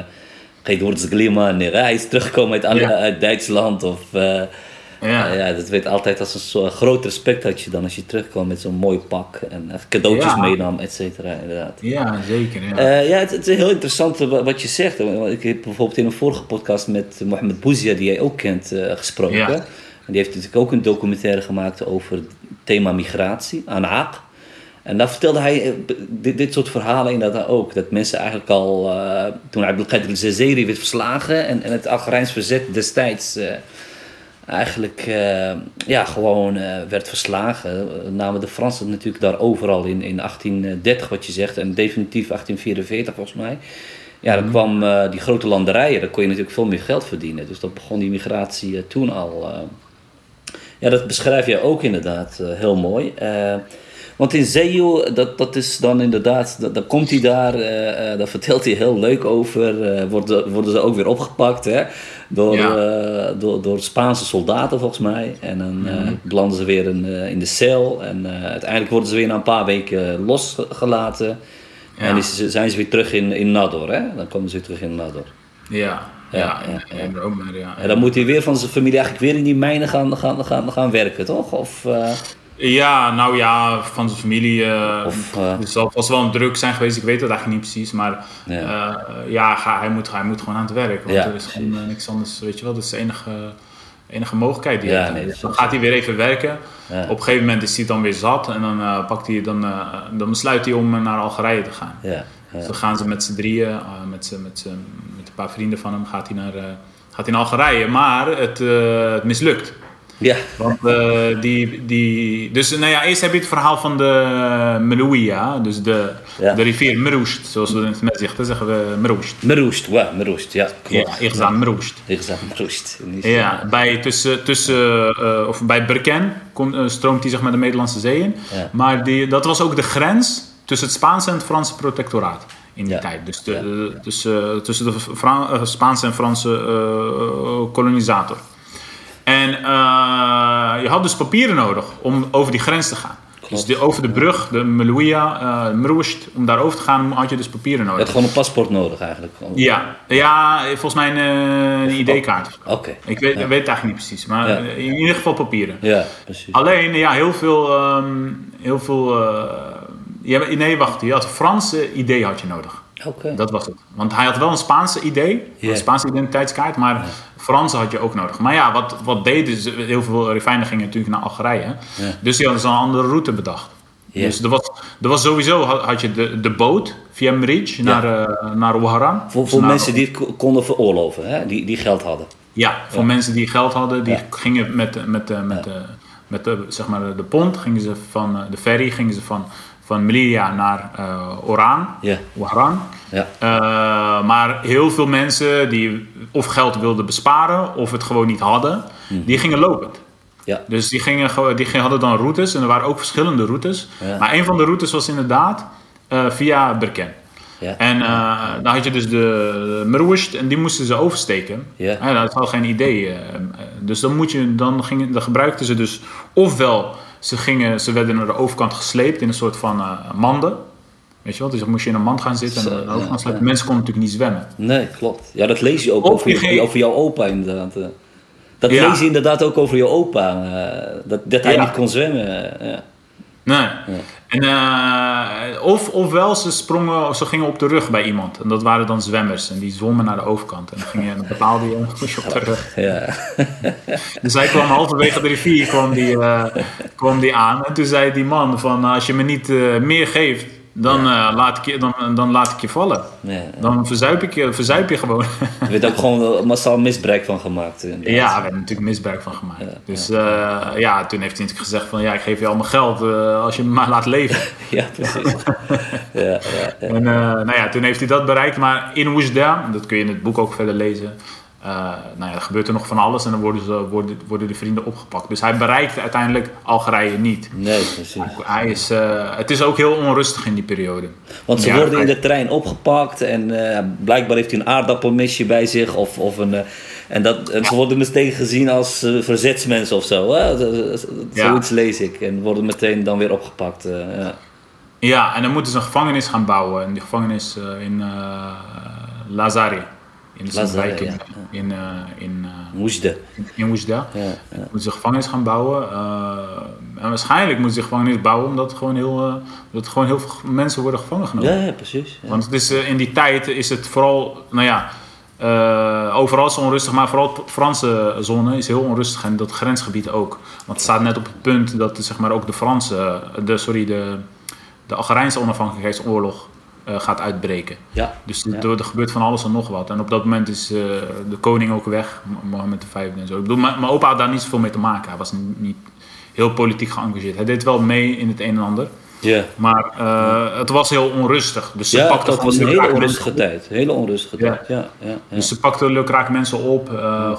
geen woord glima en reis terugkomen uit, ja. uit Duitsland. Of, ja. ja, dat weet altijd als een soort groot respect had je dan als je terugkwam met zo'n mooi pak en cadeautjes ja. meenam, et cetera. Inderdaad. Ja, zeker. Ja, ja het, het, is heel interessant wat je zegt. Ik heb bijvoorbeeld in een vorige podcast met Mohamed Bouzia, die jij ook kent, gesproken. En die heeft natuurlijk ook een documentaire gemaakt over het thema migratie, Anaaq. En daar vertelde hij dit, dit soort verhalen inderdaad ook. Dat mensen eigenlijk al, uh, toen Abdelkader al-Zazeri werd verslagen en, en het Algerijns verzet destijds uh, eigenlijk uh, ja, gewoon werd verslagen, namen de Fransen natuurlijk daar overal in, in 1830 wat je zegt en definitief 1844 volgens mij. Ja, dan kwam die grote landerijen, daar kon je natuurlijk veel meer geld verdienen. Dus dat begon die migratie toen al. Ja, dat beschrijf je ook inderdaad uh, heel mooi. Uh, want in Zeejoe, dat, dat is dan inderdaad, dat, dan komt hij daar, uh, daar vertelt hij heel leuk over. worden, worden ze ook weer opgepakt hè? Door, ja. door, door Spaanse soldaten volgens mij. En dan mm. belanden ze weer in, in de cel. En uiteindelijk worden ze weer na een paar weken losgelaten. Ja. En is, zijn ze weer terug in, in Nador. Hè? Dan komen ze weer terug in Nador. Ja, ja, ja, maar. En dan moet hij weer van zijn familie eigenlijk weer in die mijnen gaan, gaan, gaan, gaan werken, toch? Of, uh... Ja, nou ja, van zijn familie. Uh, of, uh... Dus dat was wel een druk zijn geweest, ik weet het eigenlijk niet precies. Maar ja, ja ga, hij, moet, hij moet gewoon aan het werk. Want er is gewoon niks anders, weet je wel. Dat is de enige, enige mogelijkheid die hij nee, heeft. Dan gaat hij weer even werken. Op een gegeven moment is hij dan weer zat. En dan, pakt hij, dan, dan besluit hij om naar Algerije te gaan. Ja. Dus dan gaan ze met z'n drieën, met, met, met een paar vrienden van hem, gaat hij naar, uh, gaat hij naar Algerije. Maar het, uh, het mislukt. Ja. Want eh, die, die... Dus nou ja, eerst heb je het verhaal van de Melouia, dus de, Ja. de rivier Meroest, zoals we in het met zeggen, zeggen we Meroest. Meroest, ja, Meroest, ja. Ja, Klopt. aan Meroest. Ik zeg Meroest. Ja, bij, tussen, tussen, eh, of bij Berken komt, eh, stroomt hij zeg maar de Middellandse Zee in. Ja. Maar die, dat was ook de grens tussen het Spaanse en het Franse protectoraat in die Ja. tijd. Dus de, dus, eh, tussen de Fra- eh, Spaanse en Franse eh, kolonisator. En je had dus papieren nodig om over die grens te gaan. Dus de, over de brug, de eh Meroest, om daar over te gaan had je dus papieren Je nodig. had gewoon een paspoort nodig eigenlijk. Ja, ja volgens mij een, een ID-kaart. Oké. Ik weet, weet het eigenlijk niet precies, maar Ja. in ieder geval papieren. Ja, precies. Alleen, ja, heel veel. ehm, heel veel ja, nee, wacht, je had een Franse idee had je nodig. Oké. Dat was het. Want hij had wel een Spaanse idee, Ja. een Spaanse identiteitskaart, maar Franse had je ook nodig. Maar ja, wat, wat deden ze? Heel veel refijnen gingen natuurlijk naar Algerije. Dus die hadden ze een andere route bedacht. Dus er was, er was sowieso had, had je de, de boot via Mrij naar, eh naar Ouaran. Voor, voor naar- mensen die het ko- konden veroorloven, hè? Die, die geld hadden. Ja, voor mensen die geld hadden, die Ja. gingen met, met, met, met, de, met de, zeg maar de pont, gingen ze van eh, de ferry, gingen ze van, van Melilla naar eh Oran. Ja. Eh, maar heel veel mensen die of geld wilden besparen of het gewoon niet hadden, die gingen lopend. Ja. Dus die, gingen, die gingen, hadden dan routes en er waren ook verschillende routes. Ja. Maar een van de routes was inderdaad eh, via Berken. Ja. En eh, dan had je dus de Meroest en die moesten ze oversteken. Ja. Dat had geen idee. dus dan, moet je, dan, gingen, dan gebruikten ze dus ofwel ze, gingen, ze werden naar de overkant gesleept in een soort van eh, manden. Weet je wel, dus dan moest je in een mand gaan zitten en de overkant ja, slepen. Mensen konden natuurlijk niet zwemmen. Nee, klopt. Ja, dat lees je ook over, je ging- over jouw opa inderdaad. eh. Dat Ja. lees je inderdaad ook over jouw opa. eh, dat, dat hij niet kon zwemmen. ja. Nee. En, eh, of, ofwel ze sprongen, of ze gingen op de rug bij iemand. En dat waren dan zwemmers. En die zwommen naar de overkant. En dan, ging je, dan betaalde je moest je op de rug. Ja. Dus hij kwam halverwege de rivier kwam die, eh, kwam die aan. En toen zei die man van als je me niet eh, meer geeft, dan, eh, laat ik je, dan, dan laat ik je vallen. Ja. Dan verzuip, ik je, verzuip je gewoon. Er werd ook gewoon massaal misbruik van gemaakt. inderdaad. ja, we hebben natuurlijk misbruik van gemaakt. dus eh, ja, toen heeft hij natuurlijk gezegd van ja, ik geef je al mijn geld eh, als je me maar laat leven. Ja, precies. En eh, nou ja, toen heeft hij dat bereikt. Maar in Oujda, dat kun je in het boek ook verder lezen. Eh, nou ja, er gebeurt er nog van alles en dan worden, ze, worden, worden de vrienden opgepakt. Dus hij bereikt uiteindelijk Algerije niet. Nee, precies. Hij is, eh, het is ook heel onrustig in die periode. Want ze Ja, worden in de trein opgepakt en eh, blijkbaar heeft hij een aardappelmisje bij zich. Of, of een, eh, en, dat, en ze worden meteen gezien als verzetsmensen of zo. Ja. Zoiets lees ik. En worden meteen dan weer opgepakt. ja. Ja, en dan moeten ze een gevangenis gaan bouwen. En die gevangenis eh, in eh Lazare. In de Lazare, wijk in, in, eh, in, Moesde. in. Ja, ja. Moeten ze gevangenis gaan bouwen. eh, en waarschijnlijk moeten ze gevangenis bouwen omdat, gewoon heel, omdat gewoon heel veel mensen worden gevangen genomen. Ja, ja, precies. Want het is, in die tijd is het vooral, nou ja, overal is onrustig, maar vooral de Franse zone is heel onrustig en dat grensgebied ook. Want het staat net op het punt dat zeg maar, ook de Franse, de, sorry, de, de Algerijnse onafhankelijkheidsoorlog eh, gaat uitbreken. Ja. Dus Ja. er, er gebeurt van alles en nog wat. En op dat moment is eh, de koning ook weg, Mohammed V en zo. Ik bedoel, mijn mijn opa had daar niet zoveel mee te maken. Hij was niet, niet heel politiek geëngageerd. Hij deed wel mee in het een en ander. Ja, Maar eh, het was heel onrustig. Dus ze ja pakten dat was een hele onrustige tijd. Hele onrustige Ja. tijd. Ja, ja. Dus ze pakten lukraak mensen op,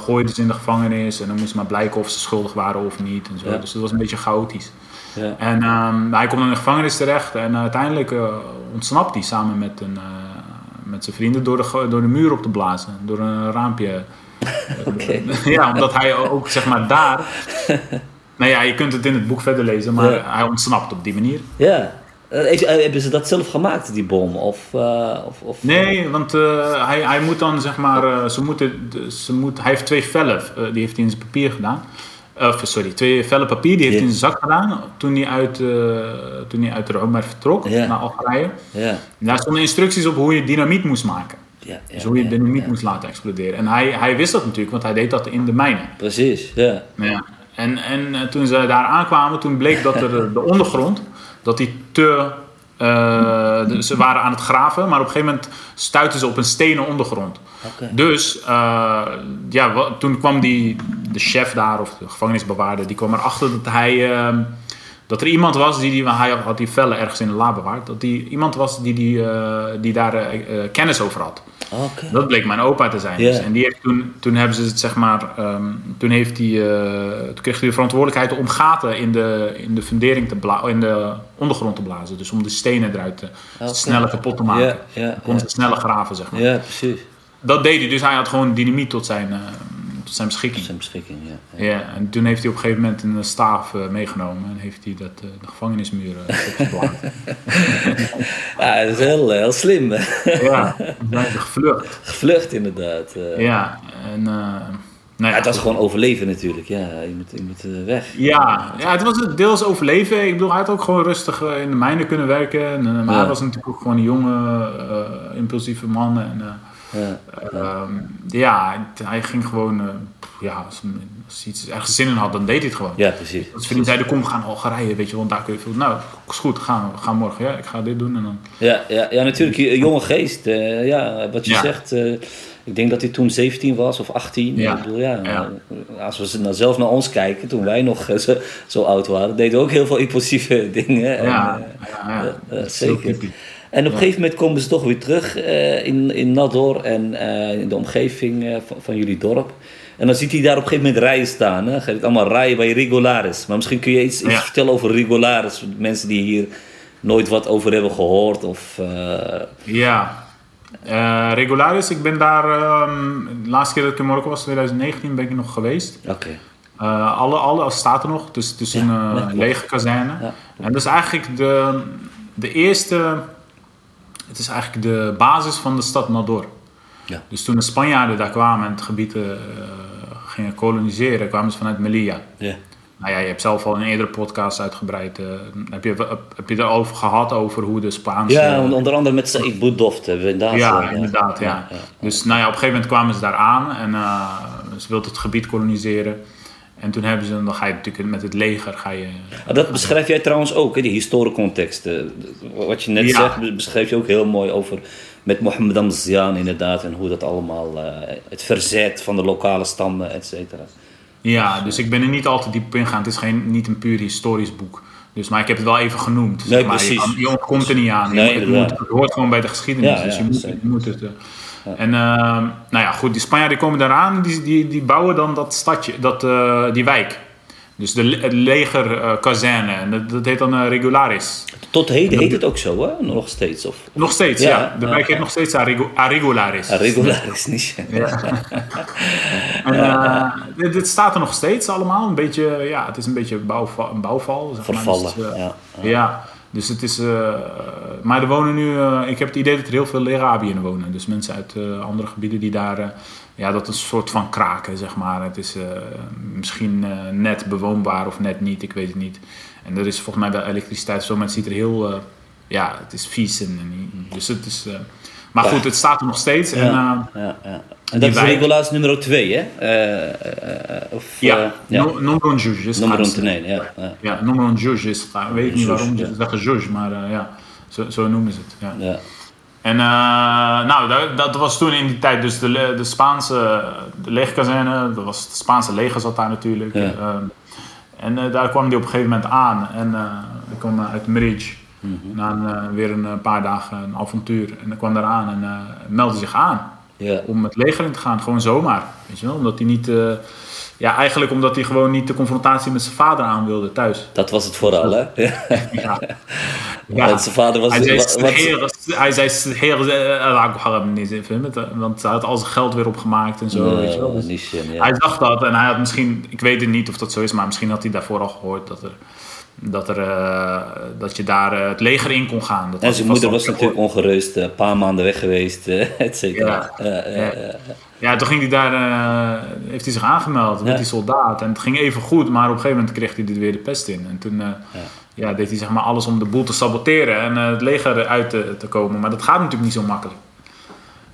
gooiden ze in de gevangenis. En dan moest maar blijken of ze schuldig waren of niet. En zo. Dus het was een beetje chaotisch. Ja. En ehm, hij komt in de gevangenis terecht. En uiteindelijk eh, ontsnapt hij samen met, een, eh, met zijn vrienden door de, door de muur op te blazen. Door een raampje. Oké. ja, omdat hij ook zeg maar daar... nou ja, je kunt het in het boek verder lezen. Maar Ja. hij ontsnapt op die manier. Ja. Eh, eh, hebben ze dat zelf gemaakt, die bom? Of, eh, of, of, Nee, want eh, hij, hij moet dan zeg maar, eh, ze moeten, ze moet, hij heeft twee vellen, eh, die heeft hij in zijn papier gedaan. Of sorry, twee vellen papier, die heeft hij in zijn zak gedaan toen hij uit, eh toen hij uit Rome vertrok naar Algerije. Daar stonden instructies op hoe je dynamiet moest maken. Dus hoe je dynamiet moest laten exploderen. En hij, hij wist dat natuurlijk, want hij deed dat in de mijnen. Precies, ja. Ja. En, en eh, toen ze daar aankwamen, toen bleek dat er de ondergrond, dat die te, Eh, dus ze waren aan het graven, maar op een gegeven moment stuitten ze op een stenen ondergrond. Dus uh, ja, toen kwam die, de chef daar, of de gevangenisbewaarder, die kwam erachter dat hij. Dat er iemand was die, die hij had die vellen ergens in de la bewaard. Dat die iemand was die, die, uh, die daar kennis over had. Okay. Dat bleek mijn opa te zijn. Yeah. Dus. En die heeft toen, toen hebben ze het zeg maar. Um, toen, heeft die, toen kreeg hij de verantwoordelijkheid om gaten in de, in de fundering te blazen, in de ondergrond te blazen. Dus om de stenen eruit te, okay. sneller kapot te maken. Yeah, yeah, dan kon ze sneller graven, zeg maar. Ja, precies. Dat deed hij, dus hij had gewoon dynamiet tot zijn, tot zijn beschikking. Zijn beschikking, ja. Ja. en toen heeft hij op een gegeven moment een staaf uh, meegenomen en heeft hij dat, uh, de gevangenismuur opgeplaatst. ja, dat is heel, heel slim. ja, zijn ze gevlucht. Gevlucht, inderdaad. Ja, en. Nou ja, het was gewoon overleven natuurlijk. Ja, je moet, je moet weg. Ja, ja, het was deels overleven. Ik bedoel, hij had ook gewoon rustig in de mijnen kunnen werken. En, maar ja. hij was natuurlijk ook gewoon een jonge, uh, impulsieve man. En, uh, ja, ja. Uh, ja, hij ging gewoon, uh, ja, als, als hij iets ergens zin in had, dan deed hij het gewoon. Ja, precies. Als vrienden zeiden, kom, we gaan Algerije, weet je, want daar kun je veel. Nou, is goed, gaan we gaan morgen. Ja, ik ga dit doen en dan. Ja, ja, ja natuurlijk, jonge geest. Uh, ja, wat je zegt. Uh, ik denk dat hij toen 17 was of 18. Ja. Ik bedoel, ja, ja. Als we nou zelf naar ons kijken, toen wij nog zo, zo oud waren, deden we ook heel veel impulsieve dingen. En, ja, ja, zeker. En op een gegeven moment komen ze toch weer terug uh, in, in Nador en uh, in de omgeving uh, van, van, jullie dorp. En dan ziet hij daar op een gegeven moment rijen staan. Hè? Het allemaal rijden bij Rigolaris. Maar misschien kun je iets, iets vertellen over Rigolaris. Mensen die hier nooit wat over hebben gehoord. Of, Ja, uh, regularis, ik ben daar, um, de laatste keer dat ik in Marokko was, 2019, ben ik nog geweest. Oké. Okay. Uh, alle, alle staat er nog, dus het is een uh, lege kazerne. Ja. En dat is eigenlijk de, de eerste, het is eigenlijk de basis van de stad Nador. Ja. Dus toen de Spanjaarden daar kwamen en het gebied gingen koloniseren, kwamen ze vanuit Melilla. Ja. Nou ja, je hebt zelf al in eerdere podcasts uitgebreid. Uh, heb, je, heb je erover gehad over hoe de Spaanse. Ja, onder andere met Said Bouddoft hebben we inderdaad. Ja, ja, inderdaad. Ja. Ja, ja. Dus nou ja, op een gegeven moment kwamen ze daar aan en uh, ze wilden het gebied koloniseren. En toen hebben ze, dan ga je natuurlijk met het leger. Ga je, ah, dat beschrijf jij trouwens ook, hè, die historische context. Wat je net zegt, beschrijf je ook heel mooi over met Mohammed Amzian inderdaad. En hoe dat allemaal, uh, het verzet van de lokale stammen, et cetera. Ja, dus ik ben er niet al te diep op ingegaan. Het is geen, niet een puur historisch boek. Dus, maar ik heb het wel even genoemd. Nee, zeg maar. precies. Je, je ontkomt er niet aan. Nee, je, moet, het hoort gewoon bij de geschiedenis. Ja, dus je ja, moet, je moet het. Uh, ja. En uh, nou ja, goed, die Spanjaarden komen daaraan. Die, die, die bouwen dan dat stadje, dat, uh, die wijk. Dus de, het legerkazerne. en dat, dat, heet dan regularis. Tot heden heet het ook zo, hè? Nog steeds? Of? Nog steeds, ja. ja. De wijk heet nog steeds Arregularis. Arregularis, niet. Ja. en, uh, dit, dit, staat er nog steeds allemaal. Een beetje, ja, het is een beetje bouwval, een bouwval. Zeg Vervallen, maar. dus, ja. ja. Dus het is. Uh, maar er wonen nu. Uh, ik heb het idee dat er heel veel Lerabiërs wonen. Dus mensen uit uh, andere gebieden die daar. ja, dat is een soort van kraken, zeg maar. Het is misschien net bewoonbaar of net niet, ik weet het niet. En er is volgens mij wel elektriciteit zo, maar ziet er heel. ja, het is vies. En dus het is. Maar goed, het staat er nog steeds. Ja, en, ja, ja. En dat is regulaas nummer 2, hè? Uh, of, ja, nummer un juge. Nummer 2, ja. Ja, nummer un juge is het. Ik weet niet waarom ze zeggen juge, maar ja, zo, zo, noemen ze het. Ja. En uh, nou, dat, dat, was toen in die tijd dus de, de Spaanse de legerkazerne, dat was het Spaanse leger zat daar natuurlijk. Ja. en daar kwam die op een gegeven moment aan en ik kwam uit Merij. Mm -hmm. Na een, weer een paar dagen een avontuur. En dan kwam daar aan en meldde zich aan. Om het leger in te gaan, gewoon zomaar. Weet je wel? Omdat hij niet. Ja, eigenlijk omdat hij gewoon niet de confrontatie met zijn vader aan wilde thuis. Dat was het vooral, hè? ja. ja. Want zijn vader was. Hij zei, wat. Want hij had al zijn geld weer opgemaakt en zo. Weet je wel. Dus niet, ja. Hij dacht dat en hij had misschien. Ik weet het niet of dat zo is, maar misschien had hij daarvoor al gehoord dat er dat, er, uh, dat je daar uh, het leger in kon gaan. Dat en zijn moeder was natuurlijk ongerust, een paar maanden weg geweest, et cetera. Ja. Ja. ja, toen ging hij daar, heeft hij zich aangemeld, werd hij soldaat. En het ging even goed, maar op een gegeven moment kreeg hij er weer de pest in. En toen ja. deed hij zeg maar alles om de boel te saboteren en het leger uit te, te, komen. Maar dat gaat natuurlijk niet zo makkelijk.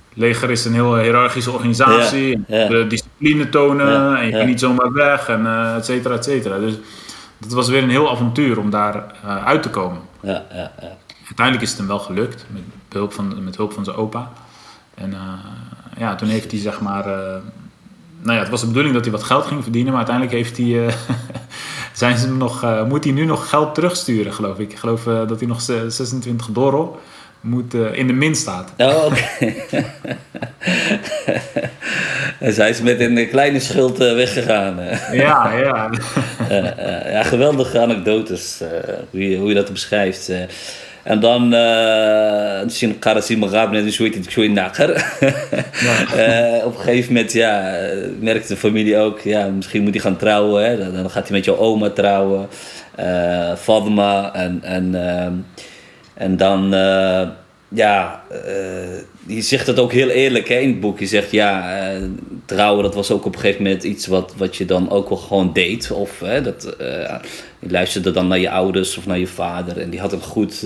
Het leger is een heel hiërarchische organisatie, de discipline tonen en je kan niet zomaar weg, en et cetera, et cetera. Dus, dat was weer een heel avontuur om daar uh, uit te komen. Ja, ja, ja. uiteindelijk is het hem wel gelukt, met hulp van, met hulp van zijn opa. En ja, toen heeft hij zeg maar nou ja, het was de bedoeling dat hij wat geld ging verdienen, maar uiteindelijk heeft hij, uh, zijn ze nog, uh, moet hij nu nog geld terugsturen, geloof ik. Ik geloof uh, dat hij nog 26 dollar moet, in de min staat. Oh, oké. dus hij is met een kleine schuld weggegaan. ja, ja. ja, geweldige anekdotes, hoe, je, hoe je dat beschrijft. En dan, misschien Karasi Magab net zo heet het naker. Op een gegeven moment, ja, merkt de familie ook, ja, misschien moet hij gaan trouwen. Hè? Dan, gaat hij met jouw oma trouwen, uh, Fadma. En, en, uh, en dan, uh, ja, je zegt het ook heel eerlijk hè, in het boek. Je zegt, ja, trouwen, dat was ook op een gegeven moment iets wat, wat je dan ook wel gewoon deed. Of hè, dat je luisterde dan naar je ouders of naar je vader. En die had hem goed.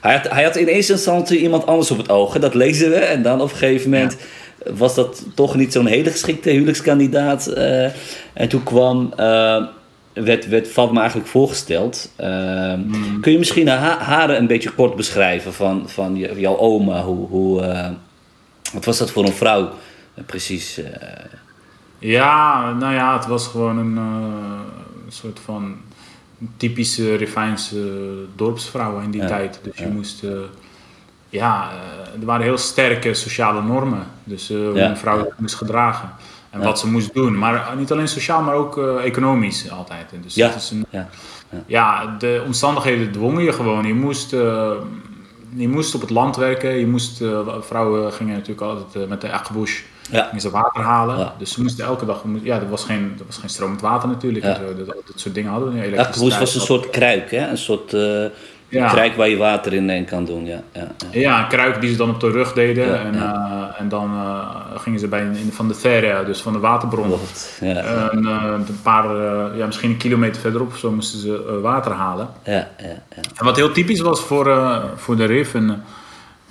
Hij, had, hij had in eerste instantie iemand anders op het oog. Dat lezen we. En dan op een gegeven moment was dat toch niet zo'n hele geschikte huwelijkskandidaat. En toen kwam. Werd, werd Fatma eigenlijk voorgesteld. Mm. Kun je misschien haar, haar een beetje kort beschrijven van, van jouw oma? Hoe, hoe, wat was dat voor een vrouw precies? Ja, nou ja, het was gewoon een soort van typische Rivijnse dorpsvrouwen in die tijd. Dus je moest, ja, er waren heel sterke sociale normen. Dus uh, hoe een vrouw moest gedragen en wat ze moest doen. Maar niet alleen sociaal, maar ook economisch altijd. Dus ja. is een, ja. ja. de omstandigheden dwongen je gewoon. Je moest, je moest op het land werken. Je moest, vrouwen gingen natuurlijk altijd met de akkebush ja. Ze water halen. Dus ze moesten elke dag... Ja, er was geen, er was geen stromend water natuurlijk. Ja. Dat, dat, soort dingen hadden we niet. Ja, was een soort kruik, hè? Een soort... Ja. kruik waar je water in kan doen, ja. Ja, ja. ja, een kruik die ze dan op de rug deden. en, uh, en dan uh, gingen ze bij in, van de ferre, dus van de waterbron. Ja. En, een paar, ja, misschien een kilometer verderop of zo moesten ze water halen. Ja, ja, ja. En wat heel typisch was voor, voor de RIF, en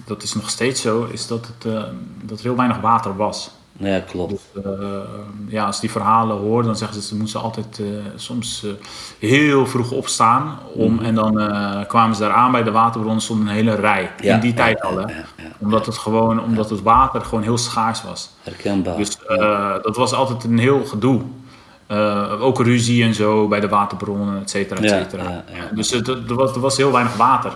dat is nog steeds zo, is dat, het, dat er heel weinig water was. Ja, klopt. Dus, uh, ja, als die verhalen horen, dan zeggen ze, ze moesten altijd uh, soms heel vroeg opstaan. Om, mm. En dan kwamen ze daar aan bij de waterbron, stond een hele rij. Ja, in die tijd al, hè. Ja, omdat het gewoon, omdat het water gewoon heel schaars was. Herkenbaar. Dus dat was altijd een heel gedoe. ook ruzie en zo bij de waterbronnen, et cetera, et cetera. Dus er was, er was heel weinig water.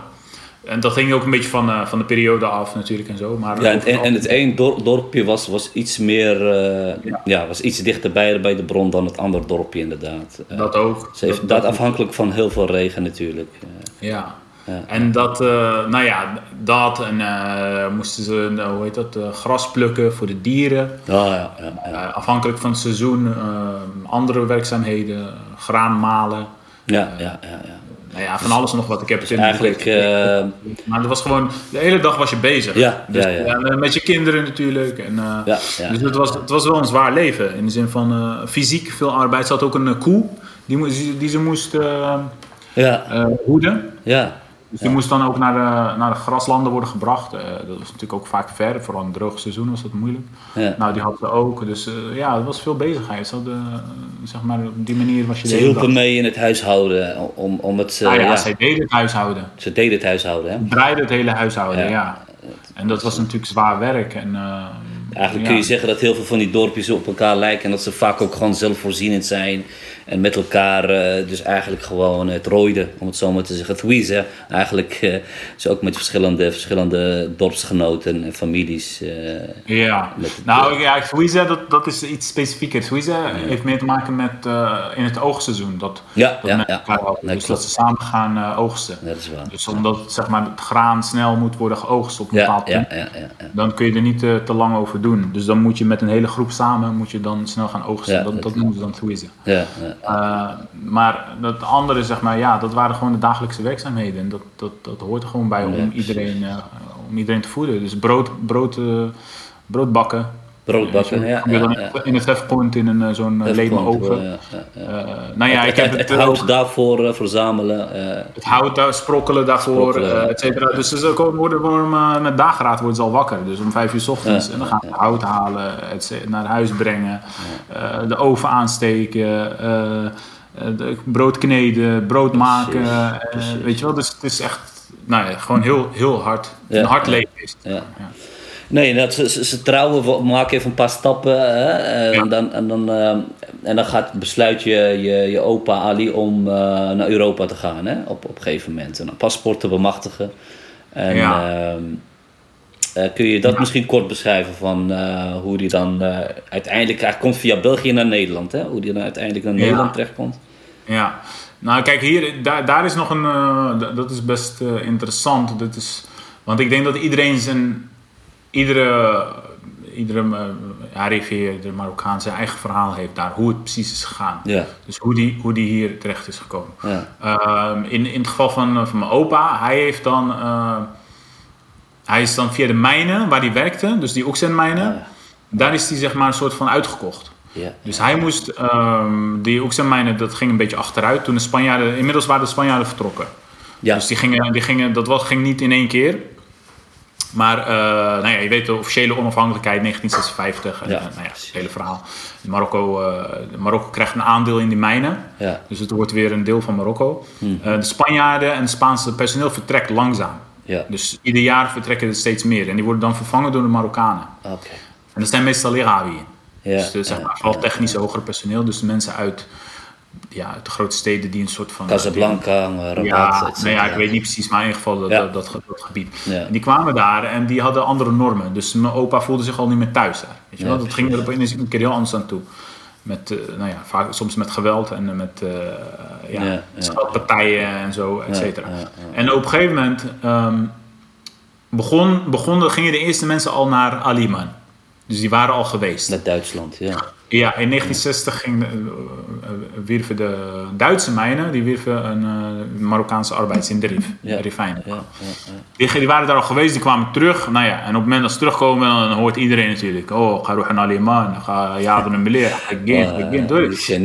En dat ging ook een beetje van, uh, van de periode af natuurlijk en zo. Maar ja, en, en het één dorpje was, was iets meer, uh, ja. was iets dichterbij bij de bron dan het andere dorpje inderdaad. Uh, dat ook. Ze heeft, dat, dat, afhankelijk van heel veel regen natuurlijk. ja. ja. En dat, nou ja, dat en moesten ze, hoe heet dat, gras plukken voor de dieren. Oh, ja, ja, afhankelijk van het seizoen, andere werkzaamheden, graan malen. Ja, ja, ja. Nou ja, van alles nog wat. Ik heb het dus eigenlijk. Uh, maar het was gewoon. De hele dag was je bezig. Ja, dus, ja, ja. met je kinderen natuurlijk. En, uh, ja, Dus het was, het was wel een zwaar leven. In de zin van uh, fysiek veel arbeid. Ze had ook een koe die, die ze moest ja. hoeden. Ja. Dus die moest dan ook naar de, naar de graslanden worden gebracht. Uh, dat was natuurlijk ook vaak ver, vooral in het droge seizoen was dat moeilijk. Ja. Nou, die hadden ze ook. Dus uh, ja, er was veel bezigheid. Ze hadden, uh, zeg maar, op die manier was je Ze hielpen mee in het huishouden. Om, om het, ah, ja, zij deden het huishouden. Ze deden het huishouden, hè? Draaiden het hele huishouden, ja. En dat was natuurlijk zwaar werk. En, Eigenlijk kun je zeggen dat heel veel van die dorpjes op elkaar lijken. En dat ze vaak ook gewoon zelfvoorzienend zijn. En met elkaar uh, dus eigenlijk gewoon het rooiden, om het zo maar te zeggen. Thweeze, eigenlijk uh, is ook met verschillende, verschillende dorpsgenoten en families. Uh, ja, nou ja, Thweeze, dat, dat is iets specifieker. Ja. heeft meer te maken met in het oogseizoen. Dat, ja, dat ja, ja. Nee, dus dat ze samen gaan oogsten. Dat is waar. Dus omdat zeg maar, het graan snel moet worden geoogst op een bepaald punt, ja, ja, ja, dan kun je er niet te lang over doen. Dus dan moet je met een hele groep samen moet je dan snel gaan oogsten. dat, dat noemen ze dan Thweeze. Ja, uh, maar dat andere, zeg maar, ja, dat waren gewoon de dagelijkse werkzaamheden. En dat, dat, dat hoort er gewoon bij om, iedereen, uh, om iedereen te voeden. Dus brood, brood, uh, brood bakken, Broodbakken, ja. ja, ja, In het hefpoint in een zo'n leme oven. Ja, uh, nou ja, ik heb het, het hout daarvoor verzamelen. Het hout daar, sprokkelen daarvoor, sprokkelen, et cetera. Dus ze worden, worden met dageraad worden ze al wakker. Dus om vijf uur s ochtends. en dan gaan ze hout halen, et naar huis brengen. de oven aansteken. de brood kneden, brood maken. Precies, precies. weet je wel, dus het is echt nou ja, gewoon heel, heel hard, een hard leven is. het. Ja. Nee, dat, ze, ze, ze trouwen, we maken even een paar stappen. Hè, Ja. en, dan, en, dan, eh, en dan gaat, besluit je, je, je opa Ali om eh, naar Europa te gaan hè, op, op een gegeven moment. En een paspoort te bemachtigen. En, Ja. ehm, eh, kun je dat misschien kort beschrijven van eh, hoe die dan uiteindelijk... Hij komt via België naar Nederland, hè? Hoe die dan uiteindelijk naar. Nederland terechtkomt. Ja, nou kijk hier, daar, daar is nog een, dat is best interessant. Dat is, want ik denk dat iedereen zijn, iedere, iedere uh, Arifier, de Marokkaan, zijn eigen verhaal heeft daar, hoe het precies is gegaan. Ja, Dus hoe die, hoe die hier terecht is gekomen. ja, Ehm, in, in het geval van, eh, van mijn opa, hij heeft dan, eh, hij is dan via de mijnen waar hij werkte, dus die oxenmijnen, Ja. daar is hij zeg maar een soort van uitgekocht. ja. Dus hij moest, ehm die oxenmijnen, dat ging een beetje achteruit toen de Spanjaarden, inmiddels waren de Spanjaarden vertrokken. Ja, Dus die gingen, die gingen, dat was, ging niet in één keer. Maar eh, nou ja, je weet de officiële onafhankelijkheid 1956 en Ja, eh, nou ja, het hele verhaal. Marokko, eh, Marokko krijgt een aandeel in die mijnen. ja, Dus het wordt weer een deel van Marokko. Hmm. De Spanjaarden en het Spaanse personeel vertrekt langzaam. ja. Dus ieder jaar vertrekken er steeds meer. En die worden dan vervangen door de Marokkanen. Oké. En dat zijn meestal lerawi. Ja, dus zeg maar, vooral technisch hogere personeel. Dus de mensen uit, ja, de grote steden die een soort van... Casablanca, Rabat, Ja, et nou cetera. ja, ik weet niet precies, maar in ieder geval dat, Ja. dat, dat, ge- dat gebied. Ja. En die kwamen daar en die hadden andere normen. Dus mijn opa voelde zich al niet meer thuis daar. Weet je Ja, wel? Dat ging er opeens een keer heel anders aan toe. Met, eh, nou ja, vaak, soms met geweld en eh, met eh ja, Ja, ja. scheldpartijen en zo, et cetera. ja, ja. En op een gegeven moment ehm, begon, begonnen, gingen de eerste mensen al naar Aliman. Dus die waren al geweest. Naar Duitsland, ja. Ja, in 1960 ging eh, eh, wierven de Duitse mijnen, die wierven een eh, Marokkaanse arbeiders in de Rif, Ja. Rifijn. Ja. Die, die waren daar al geweest, die kwamen terug. Nou ja, en op het moment dat ze terugkomen, dan hoort iedereen natuurlijk. Oh, ga roepen naar Liman, ga jaden en meneer, ga die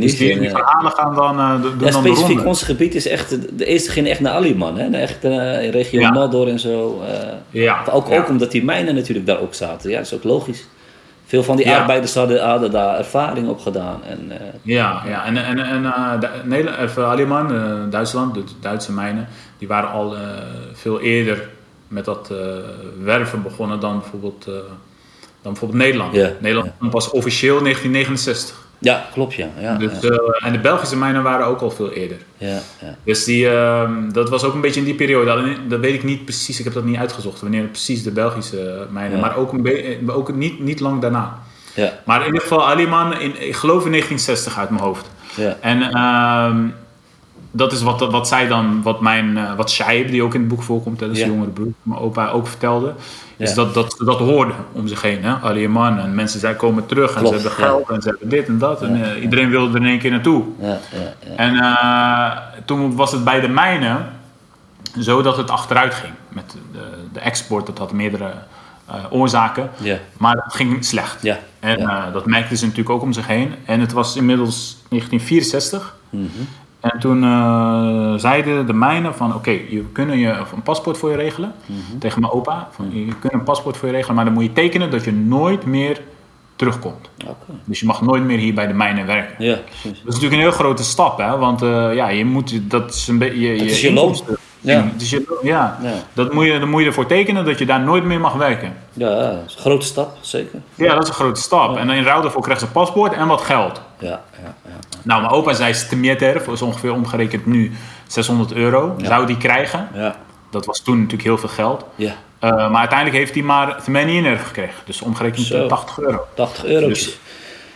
Dus die, die ja. verhalen gaan dan, eh, doen Ja, dan de specifiek ons gebied is echt, de- eerste ging echt naar Aliman, hè? Echt eh regio Ja. Nador en zo. eh. Ja, ook, ook omdat die mijnen natuurlijk daar ook zaten. Ja, dat is ook logisch. Veel van die Ja. arbeiders hadden, hadden daar ervaring op gedaan. En, eh, Ja, ja. en, en, en uh, Duitsland, de Duitse mijnen, die waren al veel eerder met dat werven begonnen dan bijvoorbeeld, dan bijvoorbeeld Nederland. Nederland was officieel 1969. Ja, klopt ja. ja, Dus, ja, eh, en de Belgische mijnen waren ook al veel eerder. ja, ja. Dus die, ehm, dat was ook een beetje in die periode. Alleen, Dat weet ik niet precies, ik heb dat niet uitgezocht wanneer precies de Belgische mijnen, maar ook, een eh, ook niet, niet lang daarna. ja, Maar in ieder geval Aliman, in, ik geloof in 1960 uit mijn hoofd. ja. En ehm, dat is wat, wat zij dan, wat mijn, eh, wat Shaib, die ook in het boek voorkomt, dat is de jongere broer mijn opa, ook vertelde. Is dat, dat ze dat hoorden om zich heen. Hè? Aliman en mensen zij komen terug en Klopt, ze hebben ja. geld en ze hebben dit en dat. En eh, iedereen wilde er in één keer naartoe. ja, ja, ja. En eh, toen was het bij de mijnen zo dat het achteruit ging. Met de, de export, dat had meerdere oorzaken. Ja. Maar het ging slecht. Ja, En dat merkten ze natuurlijk ook om zich heen. En het was inmiddels 1964. Mhm. En toen eh, zeiden de mijnen van... Oké, je kunnen je een paspoort voor je regelen. Mhm. Tegen mijn opa. Van, je kunt een paspoort voor je regelen. Maar dan moet je tekenen dat je nooit meer terugkomt. Dus je mag nooit meer hier bij de mijnen werken. Ja, precies. Dat is natuurlijk een heel grote stap, hè? Want eh, ja, je moet dat is een beetje je, je, is je inkomsten. Ja. Je. Ja. Dat moet je, dan moet je ervoor tekenen dat je daar nooit meer mag werken. Ja, dat is een grote stap, zeker. Ja, dat is een grote stap. En in ruil daarvoor krijgt ze een paspoort en wat geld. Ja, ja, ja. Nou, mijn opa zei stemieter, dat is ongeveer omgerekend nu 600 euro. Zou die krijgen? Ja, Dat was toen natuurlijk heel veel geld. ja. Eh, maar uiteindelijk heeft hij maar 80 gekregen. Dus omgerekend Zo. eh, 80 euro. 80 eurotjes. Dus-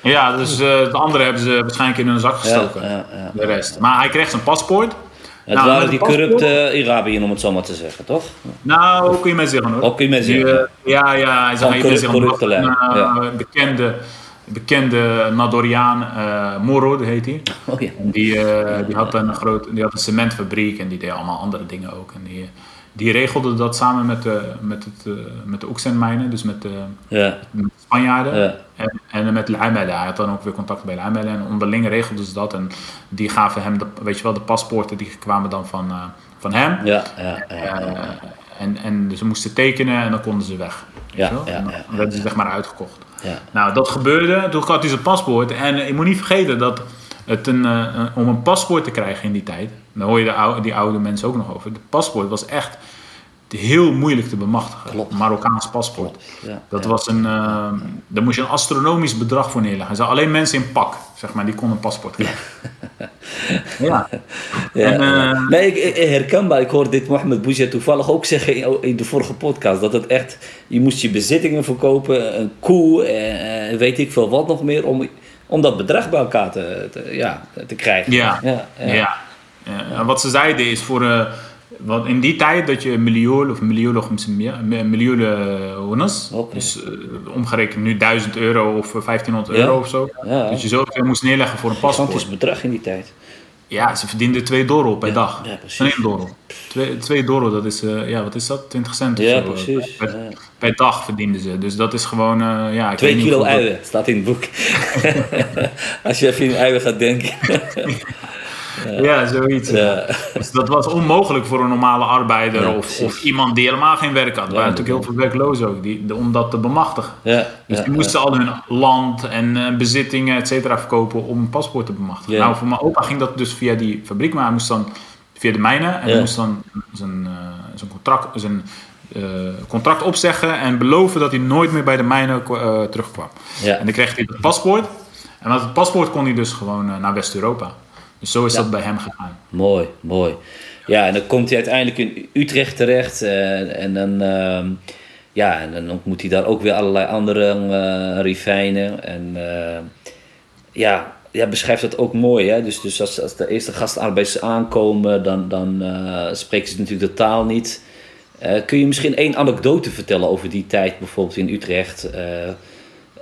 Ja, dus eh de andere hebben ze waarschijnlijk in hun zak gestoken. Ja, ja, ja. De rest. Maar hij kreeg zijn paspoort. Het Nou, waren die corrupte Arabiërs, om het zo maar te zeggen, toch? Nou, ook kun je mij zeggen hoor. Ook kun je mij Die, zeggen. eh, ja, ja, hij corrupte Een lijn, eh, bekende, bekende Nadoriaan, eh Moro heet hij. Oh ja. En Die, eh, die, had een groot, die had een cementfabriek en die deed allemaal andere dingen ook. En die, die regelde dat samen met de, met het, eh, met de Oxenmijnen, dus met de, Ja, met de Spanjaarden. Ja. En, en met Luimelle. Hij had dan ook weer contact bij Luimelle. En onderling regelden ze dat. En die gaven hem, de, weet je wel, de paspoorten die kwamen dan van, van hem. ja, ja. ja, Eh, en, en ze moesten tekenen en dan konden ze weg. Ja, ja, En dan ja, werden ze zeg maar uitgekocht. Ja. Nou, dat gebeurde. Toen had hij zijn paspoort. En eh, je moet niet vergeten dat het eh, een- om een paspoort te krijgen in die tijd. Daar hoor je de die oude mensen ook nog over. Het paspoort was echt heel moeilijk te bemachtigen. Klopt. Marokkaans paspoort. Ja, Dat ja. was een, eh, daar moest je een astronomisch bedrag voor neerleggen. Ze alleen mensen in pak, zeg maar, die konden een paspoort krijgen. ja. Ja, En, ja. eh, nee, ik, ik- herkenbaar. Ik hoorde dit Mohammed Bouzia toevallig ook zeggen in, in de vorige podcast. Dat het echt, je moest je bezittingen verkopen, een koe, eh, weet ik veel wat nog meer, om, om dat bedrag bij elkaar te, te- ja, te krijgen. Ja. ja, Ja. ja. Ja, en wat ze zeiden is voor... eh, wat in die tijd dat je een miljoen of een miljoen of een miljoen honus, Oké. dus eh, omgerekend nu 1000 euro of 1500 Ja. euro of zo. Ja. Dus je zoveel moest neerleggen voor een paspoort. Gigantisch bedrag in die tijd. Ja, ze verdienden 2 dollar per Ja, dag. ja, precies. 2 dollar. 2, 2 dollar, dat is, eh, ja, wat is dat? 20 cent of Ja, zo. precies. Per, Ja. per dag verdienden ze. Dus dat is gewoon, eh, ja... Ik Twee weet niet kilo hoeveel- uien staat in het boek. Als je even in uien gaat denken. Ja, zoiets. Dus dat was onmogelijk voor een normale arbeider Ja, of, iemand die helemaal geen werk had. Er waren natuurlijk heel veel werklozen ook, die, om dat te bemachtigen. Ja, Dus die moesten al hun land en eh, bezittingen, et cetera, verkopen om een paspoort te bemachtigen. Nou, voor mijn opa ging dat dus via die fabriek, maar hij moest dan via de mijnen en hij moest dan zijn, eh, zijn, contract, zijn eh, contract opzeggen en beloven dat hij nooit meer bij de mijnen terugkwam. Ja. En dan kreeg hij het paspoort. En met het paspoort kon hij dus gewoon naar West-Europa. Dus zo is Ja. dat bij hem gegaan. Mooi, mooi. Ja, en dan komt hij uiteindelijk in Utrecht terecht. eh, en, dan, ehm, ja, en dan ontmoet hij daar ook weer allerlei andere eh rifijnen. En eh, ja, ja, beschrijft dat ook mooi. Hè? Dus, dus als, als de eerste gastarbeiders aankomen, dan, dan spreken ze natuurlijk de taal niet. Kun je misschien één anekdote vertellen over die tijd, bijvoorbeeld in Utrecht,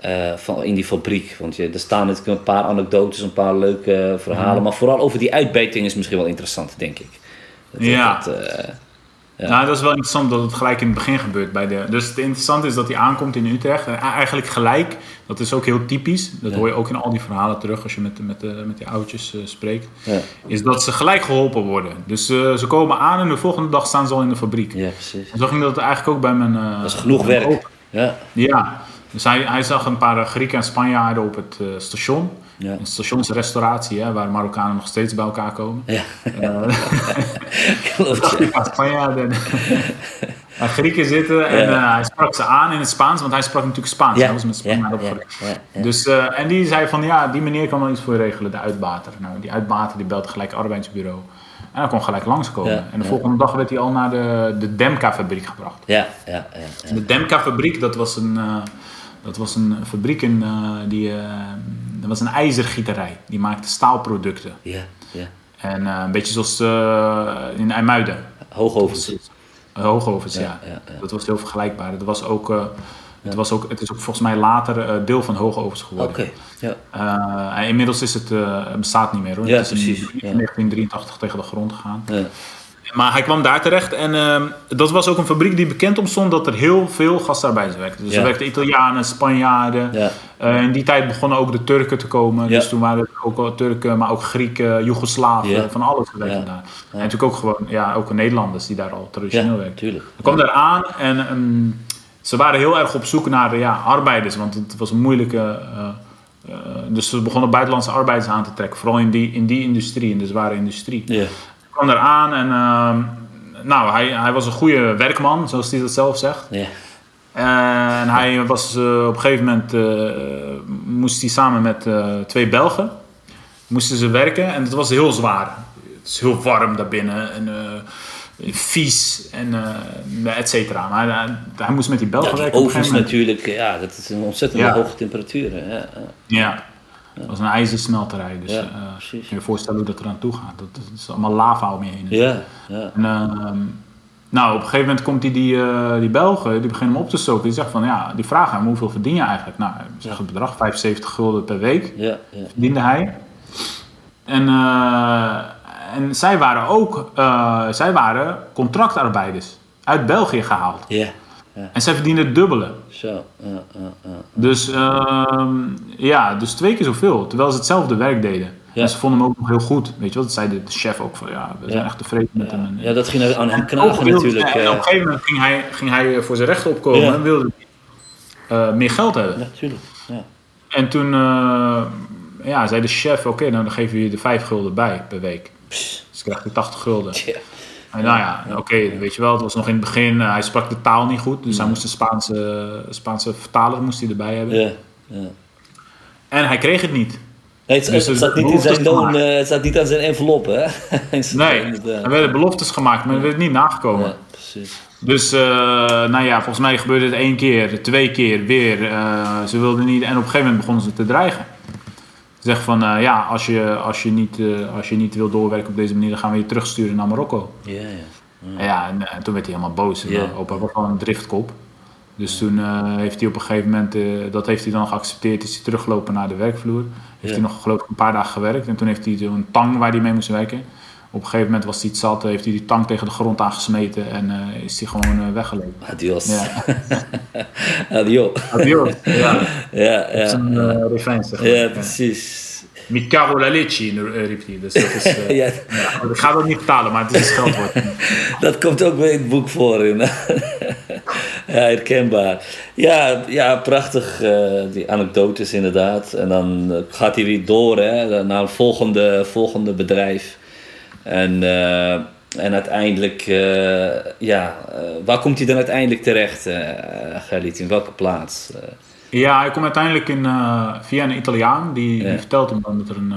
eh, eh, van, in die fabriek? Want je, er staan natuurlijk een paar anekdotes, een paar leuke verhalen, maar vooral over die uitbeiting is misschien wel interessant, denk ik. Dat- Ja. dat, eh, Ja. Nou, dat is wel interessant dat het gelijk in het begin gebeurt. Bij de, dus het interessante is dat hij aankomt in Utrecht. En eigenlijk gelijk, dat is ook heel typisch. Dat Ja. hoor je ook in al die verhalen terug als je met, met, de, met die oudjes eh, spreekt. ja. Is dat ze gelijk geholpen worden. Dus eh, ze komen aan en de volgende dag staan ze al in de fabriek. ja, precies. En zo ging dat eigenlijk ook bij mijn... eh, Dat is genoeg werk. Ja, Ja, dus hij, hij zag een paar Grieken en Spanjaarden op het eh, station. ja. Een stationsrestauratie, hè, waar Marokkanen nog steeds bij elkaar komen. Ja, Eh, klopt. Ja. Ja, Spanjaarden. en Grieken zitten en Ja. eh, hij sprak ze aan in het Spaans, want hij sprak natuurlijk Spaans. Hij was met ja, Spanjaarden opgegroeid. Dus, eh, en die zei van ja, die meneer kan wel iets voor je regelen, de uitbater. Nou, die uitbater die belt gelijk arbeidsbureau. En hij kon gelijk langskomen. Ja, en de ja. volgende dag werd hij al naar de, de Demka-fabriek gebracht. Ja, ja, ja, ja. De Demka-fabriek, dat was een, eh, dat was een fabriek in, eh, die, eh, dat was een ijzergieterij. Die maakte staalproducten. ja, ja. En eh, een beetje zoals in IJmuiden. Hoogovens. Hoogovens, ja. Ja, ja, ja. Dat was heel vergelijkbaar. Het, was ook, het, was ook, het is ook volgens mij later deel van Hoogovens geworden. Oké, ja. Inmiddels is het, bestaat niet meer hoor. Ja, het is in precies, ja. 1983 tegen de grond gegaan. ja. Maar hij kwam daar terecht en ehm, dat was ook een fabriek die bekend om stond dat er heel veel gastarbeiders werkten. Dus Ja. er werkten Italianen, Spanjaarden. Ja. Eh, in die tijd begonnen ook de Turken te komen. Ja. Dus toen waren er ook Turken, maar ook Grieken, Joegoslaven, van alles gewerkt daar. En natuurlijk ook gewoon, ja, ook Nederlanders die daar al traditioneel Ja, werkten. tuurlijk. Ik kwam daar aan en ehm, ze waren heel erg op zoek naar ja, arbeiders, want het was een moeilijke. eh, eh, dus ze begonnen buitenlandse arbeiders aan te trekken, vooral in die, in die industrie, in de zware industrie. Kwam en ehm, nou, hij, hij was een goede werkman, zoals hij dat zelf zegt. ja. En hij was eh, op een gegeven moment eh, moest hij samen met eh, twee Belgen moesten ze werken en het was heel zwaar. Het is heel warm daarbinnen en vies en eh et cetera. Maar hij, hij moest met die Belgen Ja, die werken. ovens natuurlijk, ja, dat is een ontzettend Ja. hoge temperaturen. Ja, ja. Ja. Het was een ijzersmelterij, dus Ja, kun je voorstellen hoe dat eraan toe gaat. Dat, dat is allemaal lava om je heen. ja, ja. En, ehm, nou, op een gegeven moment komt die, die, eh, die Belgen, die beginnen hem op te stoken. Die zegt van, ja, die vragen hem, hoeveel verdien je eigenlijk? Nou, zegt het bedrag, 75 gulden per week ja, ja. verdiende hij. En, eh, en zij waren ook, zij waren contractarbeiders uit België gehaald. ja. Ja. En zij verdienden het dubbele. Zo, ja, ja, ja. Dus ehm, ja, dus twee keer zoveel, terwijl ze hetzelfde werk deden. En ze vonden hem ook nog heel goed. Weet je wel, dat zei de, chef ook van ja, we zijn echt tevreden met hem. En- Ja, dat ging aan hem ook knagen wilde- natuurlijk. En op eh. een gegeven moment ging hij, ging hij voor zijn rechten opkomen en wilde eh, meer geld hebben. Ja, tuurlijk. Ja. En toen eh, ja, zei de chef, oké, nou, dan geven we je de vijf gulden bij per week. Pss, Dus krijgt hij 80 gulden. En nou ja, oké, weet je wel, het was nog in het begin, hij sprak de taal niet goed, dus hij moest een Spaanse, Spaanse vertaler moest hij erbij hebben. Ja, ja. En hij kreeg het niet. Nee, het, Dus het staat niet in zijn loon, eh, het staat niet aan zijn envelop, hè? Nee, Inderdaad. er werden beloftes gemaakt, maar er werd niet nagekomen. Ja, precies. Dus, eh, nou ja, volgens mij gebeurde het één keer, twee keer, weer. eh, ze wilden niet, en op een gegeven moment begonnen ze te dreigen. Ze zeggen van, eh, ja, als je, als, je niet, eh, als je niet wil doorwerken op deze manier, dan gaan we je terugsturen naar Marokko. Ja, ja. En Ja, en, en toen werd hij helemaal boos. Eh, Opa was gewoon een driftkop. Dus toen eh, heeft hij op een gegeven moment, eh, dat heeft hij dan geaccepteerd, is hij teruggelopen naar de werkvloer. Heeft hij nog geloof ik een paar dagen gewerkt. En toen heeft hij zo'n tang waar hij mee moest werken. Op een gegeven moment was hij het zat, heeft hij die tang tegen de grond aangesmeten en eh, is hij gewoon eh, weggelopen. Adios. Ja. Adios. Adios. ja, Ja, ja. een uh, refijn zeg maar. Ja, precies. Mi cavo la leche, eh, riep hij. Dus dat is, Ja, ja, ik ga dat niet vertalen, maar het is een scheldwoord. dat komt ook weer in het boek voor. In. ja, herkenbaar. Ja, ja prachtig, eh, die anekdotes inderdaad. En dan gaat hij weer door hè, naar een volgende, volgende bedrijf. En, eh, en uiteindelijk, eh, ja, eh, waar komt hij dan uiteindelijk terecht, uh, Gerrit? In welke plaats? Ja, hij komt uiteindelijk in, via een Italiaan. Die, Ja. die vertelt hem dan dat er een,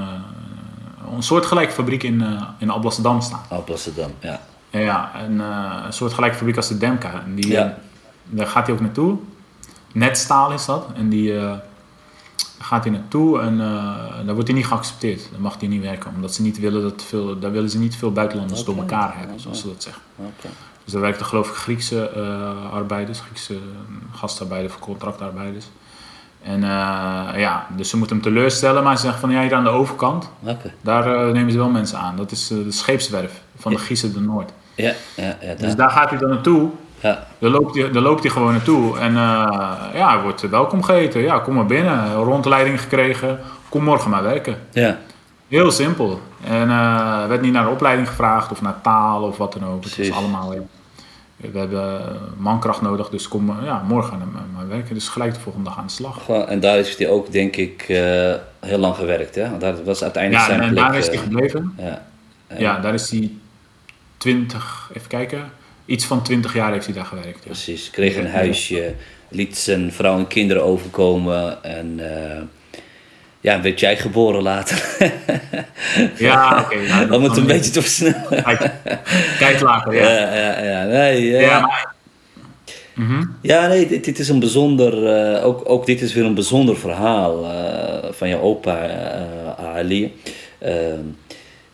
een soortgelijke fabriek in, in Alblasserdam staat. Alblasserdam, ja. Ja, ja een, een soortgelijke fabriek als de Demka. En die, Ja. daar gaat hij ook naartoe. Netstaal is dat. En die, gaat hij naartoe en eh, daar wordt hij niet geaccepteerd. Daar mag hij niet werken. Omdat ze niet willen dat veel, daar willen ze niet veel buitenlanders door elkaar hebben, zoals ze dat zeggen. Dus daar werkten geloof ik Griekse eh, arbeiders, Griekse gastarbeiders of contractarbeiders. En eh, ja, dus ze moeten hem teleurstellen, maar ze zeggen van ja, hier aan de overkant, daar nemen ze wel mensen aan. Dat is de scheepswerf van de Giezen de Noord. Ja, ja, ja. Dus daar- daar gaat hij dan naartoe. Ja. Daar loopt hij, daar loopt hij gewoon naartoe. En eh, ja, hij wordt welkom geheten. Ja, kom maar binnen. Rondleiding gekregen. Kom morgen maar werken. ja. Heel simpel. En eh, er werd niet naar de opleiding gevraagd of naar taal of wat dan ook. Het was allemaal. We hebben eh, mankracht nodig, dus kom ja, morgen maar, werken. Dus gelijk de volgende dag aan de slag. En daar heeft hij ook, denk ik, heel lang gewerkt. Hè? Want Daar was uiteindelijk Ja, zijn en, en plek. daar is hij gebleven. ja. Ja, daar is hij 20, even kijken, iets van 20 jaar heeft hij daar gewerkt. Ja. Precies. Kreeg een huisje, liet zijn vrouw en kinderen overkomen. En eh, ja, werd jij geboren later. Ja, oké. nou, Om het kan een beetje te versnellen. Kijk, later, ja. Ja, ja, ja. Nee, ja. Ja, maar- Mhm. Ja, nee, dit, dit is een bijzonder, eh, ook, ook dit is weer een bijzonder verhaal eh, van je opa Ali. Ehm,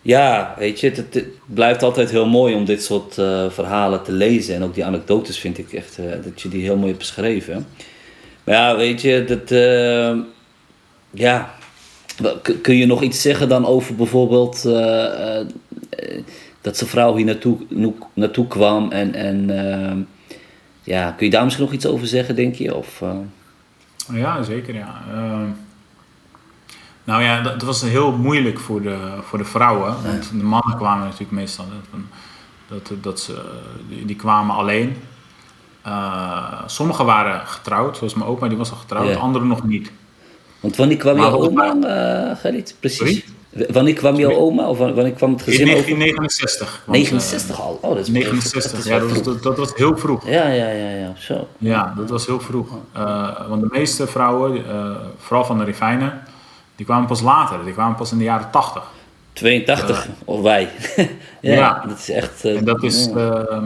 ja, weet je, het, blijft altijd heel mooi om dit soort eh, verhalen te lezen. En ook die anekdotes vind ik echt, eh, dat je die heel mooi hebt beschreven. Maar ja, weet je, dat, eh, ja, kun- je nog iets zeggen dan over bijvoorbeeld dat zijn vrouw hier naartoe, naartoe kwam en... en ehm, ja, kun je daar misschien nog iets over zeggen, denk je? Of, Ja, zeker. Ja. Nou ja, dat, dat was heel moeilijk voor de, voor de vrouwen. Want de mannen kwamen natuurlijk meestal. Dat, dat ze, die, die kwamen alleen. Eh, sommigen waren getrouwd, zoals mijn opa, die was al getrouwd. Ja. Anderen nog niet. Want wanneer kwam Maar jouw oma, eh Gerrit? Precies. Sorry? Wanneer kwam jouw oma? Of wan- wanneer kwam het In gezin over? 1969. want, eh, 69 al? Oh, dat is 69, dat is ja, dat was, dat, dat was heel vroeg. Ja, ja, ja, ja, zo. Ja, dat was heel vroeg. Eh, want de meeste vrouwen, vooral van de Rifijnen, die kwamen pas later. Die kwamen pas in de jaren 80. 82, of wij. ja, Ja. dat is echt... eh, En dat is, ja, eh,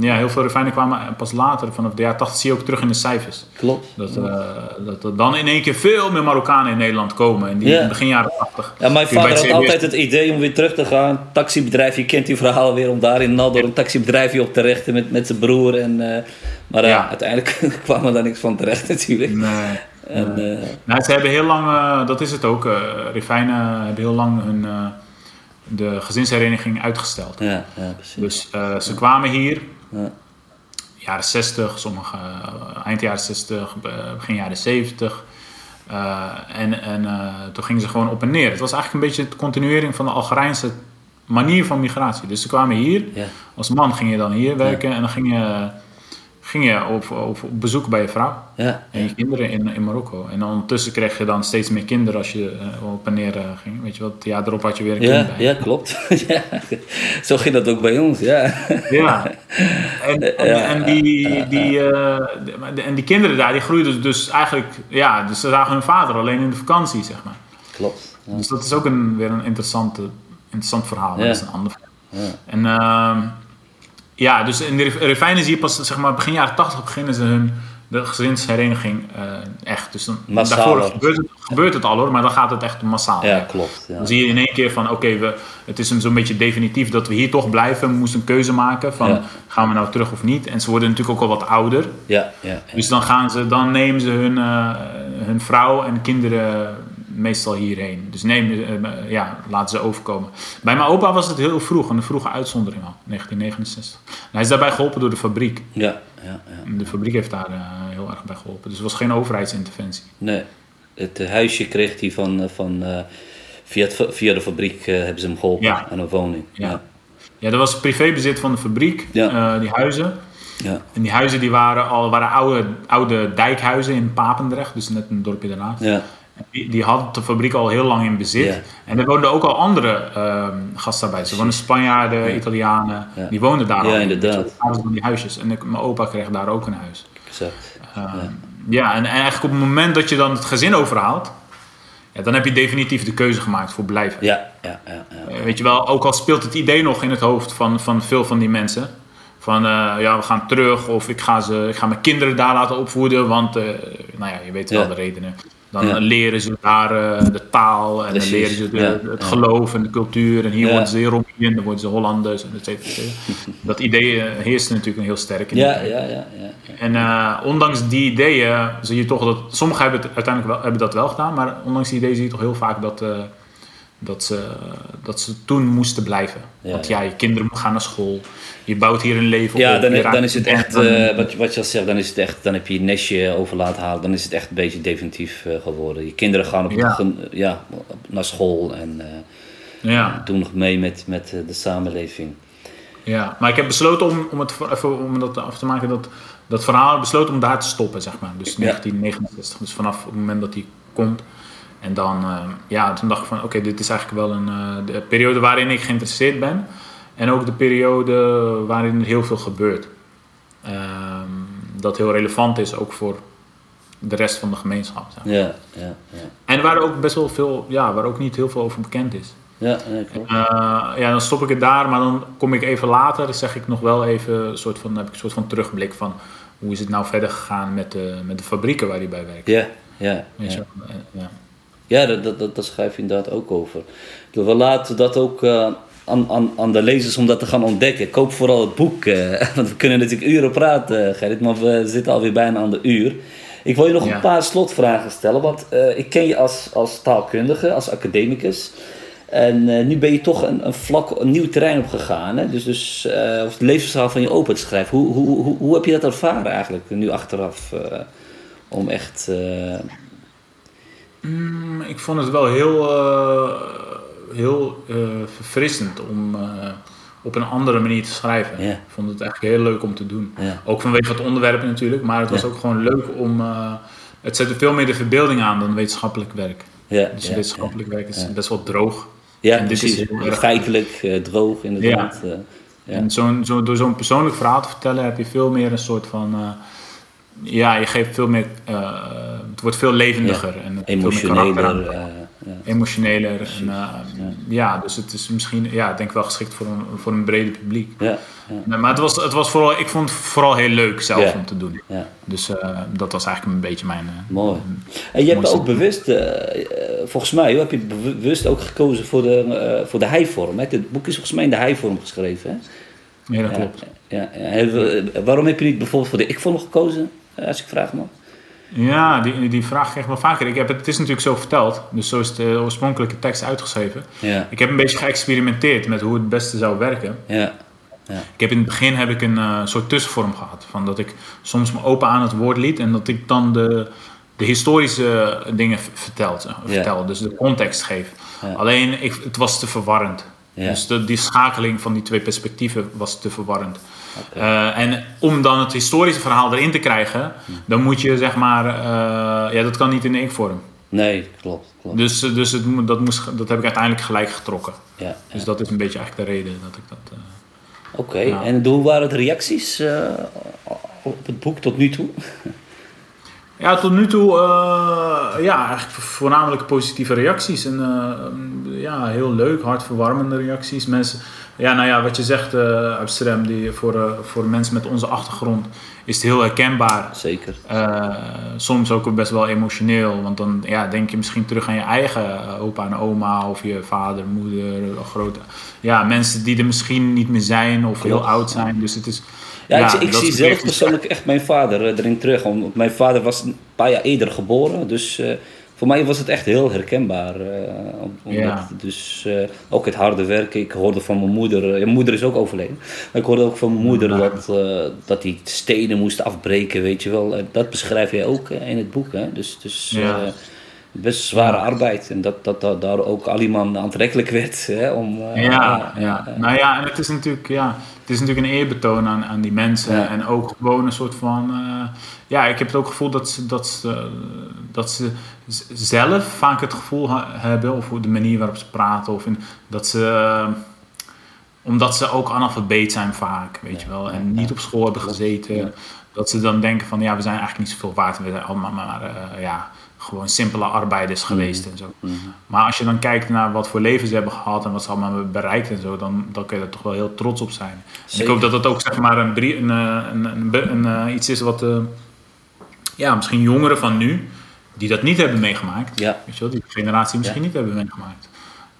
ja, heel veel Rifijnen kwamen pas later, vanaf de jaren 80 zie je ook terug in de cijfers. klopt. Dat, eh, dat er dan in één keer veel meer Marokkanen in Nederland komen. In die Ja. in begin jaren 80. Ja, mijn vader had altijd het idee om weer terug te gaan. Taxibedrijf, je kent die verhaal weer, om daar in Nador een taxibedrijfje op te richten met, met zijn broer. En, eh, maar eh, Ja. uiteindelijk kwam er daar niks van terecht natuurlijk. Nee. En, eh, Nou, ze hebben heel lang, eh, dat is het ook, eh Rifijnen hebben heel lang hun, eh, de gezinshereniging uitgesteld. ja, ja, precies. Dus eh, ze kwamen hier, Ja. jaren 60, sommige eind jaren 60, be- begin jaren 70. Eh, en en eh, toen gingen ze gewoon op en neer. Het was eigenlijk een beetje de continuering van de Algerijnse manier van migratie. Dus ze kwamen hier, Ja. als man ging je dan hier werken en dan ging je, ging je op, op, op bezoek bij je vrouw Ja, en je kinderen in, in Marokko. En ondertussen kreeg je dan steeds meer kinderen als je eh, op en neer eh, ging. Weet je wat, ja, erop had je weer een kind ja, bij. ja klopt. ja. Zo ging dat ook bij ons, ja. Ja. En, en, die, die, eh, de- en die kinderen daar, die groeiden dus eigenlijk... Ja, dus ze zagen hun vader alleen in de vakantie, zeg maar. Klopt. Dus dat is ook een, weer een interessante, interessant verhaal. Dat is een ander verhaal. Ja. En ehm, ja, dus in de Refijnen zie je pas, zeg maar, begin jaren 80 beginnen ze hun de gezinshereniging eh, echt. Dus dan, Massaal daarvoor gebeurt het, gebeurt het al hoor, maar dan gaat het echt massaal. Ja, klopt. Ja. Dan zie je in één keer van, oké, we het is een zo'n beetje definitief dat we hier toch blijven. We moesten een keuze maken van, Ja. gaan we nou terug of niet? En ze worden natuurlijk ook al wat ouder. Ja, ja, ja. Dus dan, gaan ze, dan nemen ze hun, eh, hun vrouw en kinderen meestal hierheen. Dus nemen, eh, ja, laten ze overkomen. Bij mijn opa was het heel vroeg, een vroege uitzondering al, 1969. En hij is daarbij geholpen door de fabriek. ja, ja, ja. De fabriek heeft daar eh, heel erg bij geholpen. Dus het was geen overheidsinterventie. Nee, het eh, huisje kreeg hij van, eh, van eh, via, het, via de fabriek eh, hebben ze hem geholpen Ja. aan een woning. Ja. Ja. Ja, dat was privébezit van de fabriek, Ja. eh, die huizen. Ja. En die huizen die waren al waren oude, oude dijkhuizen in Papendrecht, dus net een dorpje daarnaast. Ja. Die, die had de fabriek al heel lang in bezit. Ja. En er woonden ook al andere ehm gastarbeiders. Er woonden Spanjaarden, Italianen. Ja. Die woonden daar Ja, al. inderdaad. Hadden ze van die huisjes. En ik, mijn opa kreeg daar ook een huis. Exact. Ehm, ja. en, en eigenlijk op het moment dat je dan het gezin overhaalt... Ja, dan heb je definitief de keuze gemaakt voor blijven. Ja, ja, ja. ja. Eh, Weet je wel, ook al speelt het idee nog in het hoofd van, van veel van die mensen. Van eh, ja, we gaan terug of ik ga, ze, ik ga mijn kinderen daar laten opvoeden. Want, eh, nou ja, je weet wel Ja. de redenen. Dan Ja. leren ze daar eh, de taal en Precies, dan leren ze de- ja, het geloof en de cultuur. En hier worden ze European, dan worden ze Hollanders en et cetera. Dat idee eh, heerst natuurlijk een heel sterk in Ja, ja, ja, ja. En eh, ondanks die ideeën zie je toch dat... Sommigen hebben het uiteindelijk wel, hebben dat wel gedaan. Maar ondanks die ideeën zie je toch heel vaak dat, dat, ze, dat ze toen moesten blijven. Ja, Want ja. ja, je kinderen gaan naar school. Je bouwt hier een leven Ja, op. dan, je raakt dan is het echt, dan- eh, wat, je- wat je al zegt, dan is het echt, dan heb je je nestje over laten halen, dan is het echt een beetje definitief eh, geworden. Je kinderen gaan op, Ja. ja, naar school en eh, ja, doen nog mee met, met de samenleving. ja, maar ik heb besloten om, om, het, even, om dat af te maken, dat, dat verhaal besloten om daar te stoppen, zeg maar. Dus 1969, dus vanaf het moment dat die komt. En dan, eh, ja, toen dacht ik van, oké, dit is eigenlijk wel een eh, de periode waarin ik geïnteresseerd ben. En ook de periode waarin er heel veel gebeurt. Ehm, dat heel relevant is, ook voor de rest van de gemeenschap. zeg maar. Ja, ja, ja. En waar ook best wel veel, ja, waar ook niet heel veel over bekend is. Ja, ja, klopt. Eh, ja, dan stop ik het daar, maar dan kom ik even later, zeg ik nog wel even, een soort van, heb ik een soort van terugblik van hoe is het nou verder gegaan met de, met de fabrieken waar hij bij werkt. Ja, ja, ja. Eh, ja. Dat, dat, schrijf je inderdaad ook over. We laten dat ook eh, aan, aan, aan de lezers om dat te gaan ontdekken. Koop vooral het boek, eh, want we kunnen natuurlijk uren praten, Gerrit, maar we zitten alweer bijna aan de uur. Ik wil je nog Ja. een paar slotvragen stellen, want eh, ik ken je als, als taalkundige, als academicus. En eh, nu ben je toch een, een vlak, een nieuw terrein opgegaan. Hè? Dus, dus eh, of het levensverhaal van je open te schrijven. Hoe, hoe, hoe, hoe heb je dat ervaren eigenlijk, nu achteraf? eh, om echt... Mm, ik vond het wel heel, eh, heel eh, verfrissend om eh, op een andere manier te schrijven. Ik vond het eigenlijk heel leuk om te doen. Ook vanwege het onderwerp natuurlijk, maar het was ook gewoon leuk om... het zette veel meer de verbeelding aan dan wetenschappelijk werk. Dus wetenschappelijk werk is best wel droog. Ja, En dit precies. is heel Feitelijk, droog inderdaad. Ja. En zo'n, zo, door zo'n persoonlijk verhaal te vertellen heb je veel meer een soort van... ja, je geeft veel meer... eh, het wordt veel levendiger. En emotioneler. eh, ja. Emotioneler. En, eh, ja. dus het is misschien, ja, ik denk wel geschikt voor een, voor een breder publiek. Ja, Nee, maar het was, het was vooral, ik vond het vooral heel leuk zelf om te doen. ja, Dus dat was eigenlijk een beetje mijn... mooi. En je hebt ook bewust, volgens mij, heb je bewust ook gekozen voor de, voor de hijvorm. Hè? Het boek is volgens mij in de hijvorm geschreven. Hè? ja, dat klopt. Ja, waarom heb je niet bijvoorbeeld voor de ik-vorm gekozen, als ik vraag mag? Ja, die, die vraag krijg ik wel vaker. Ik heb het, het is natuurlijk zo verteld, dus zo is de oorspronkelijke tekst uitgeschreven. Ja, Ik heb een beetje geëxperimenteerd met hoe het beste zou werken. ja, Ik heb in het begin heb ik een eh, soort tussenvorm gehad. Van dat ik soms me open aan het woord liet en dat ik dan de, de historische dingen v- vertel, zeg- Ja. vertel. Dus de context geef. Ja. Alleen ik, het was te verwarrend. Dus de, die schakeling van die twee perspectieven was te verwarrend. Eh, en om dan het historische verhaal erin te krijgen, dan moet je zeg maar, uh, ja, dat kan niet in ik-vorm. Nee, klopt. klopt. Dus, dus het, dat, moest, dat heb ik uiteindelijk gelijk getrokken. Ja, Dus dat is een beetje eigenlijk de reden dat ik dat. Uh, Oké, en hoe waren de reacties op het boek tot nu toe? Ja, tot nu toe uh, ja, eigenlijk voornamelijk positieve reacties. En uh, ja, heel leuk, hartverwarmende reacties. Mensen, ja, nou ja, wat je zegt, uh, Amsterdam, die voor, voor mensen met onze achtergrond is het heel herkenbaar. Zeker. soms ook best wel emotioneel, want dan ja, denk je misschien terug aan je eigen opa en oma of je vader, moeder, grote. Ja, mensen die er misschien niet meer zijn of heel oud zijn. Dus het is ja, ik, zie zelf persoonlijk echt mijn vader eh, erin terug. Omdat mijn vader was een paar jaar eerder geboren. Dus voor mij was het echt heel herkenbaar. Uh, ja. Dus uh, ook het harde werken. Ik hoorde van mijn moeder. mijn moeder is ook overleden. Maar ik hoorde ook van mijn moeder dat, dat die stenen moest afbreken. Weet je wel. dat beschrijf je ook in het boek. Hè? Dus, dus ja best zware arbeid. En dat, dat, dat daar ook Aliman aantrekkelijk werd. Hè, om, uh, ja, ja. nou ja, en het is natuurlijk, ja, het is natuurlijk een eerbetoon aan, aan die mensen. En ook gewoon een soort van... Uh, ja, ik heb het ook gevoel dat ze, dat ze, dat ze zelf vaak het gevoel hebben... of de manier waarop ze praten... of in, dat ze... omdat ze ook analfabeet zijn vaak, weet je wel. En niet op school hebben gezeten. Dat ze dan denken van, ja, we zijn eigenlijk niet zoveel waard. We zijn allemaal maar, uh, ja gewoon simpele arbeiders geweest en zo. Mhm. Maar als je dan kijkt naar wat voor leven ze hebben gehad en wat ze allemaal hebben bereikt en zo, dan, dan kun je er toch wel heel trots op zijn. En ik hoop dat het ook zeg maar een, een, een, een, een eh, iets is wat uh, ja, misschien jongeren van nu, die dat niet hebben meegemaakt, ja. weet je wel, die generatie misschien niet hebben meegemaakt.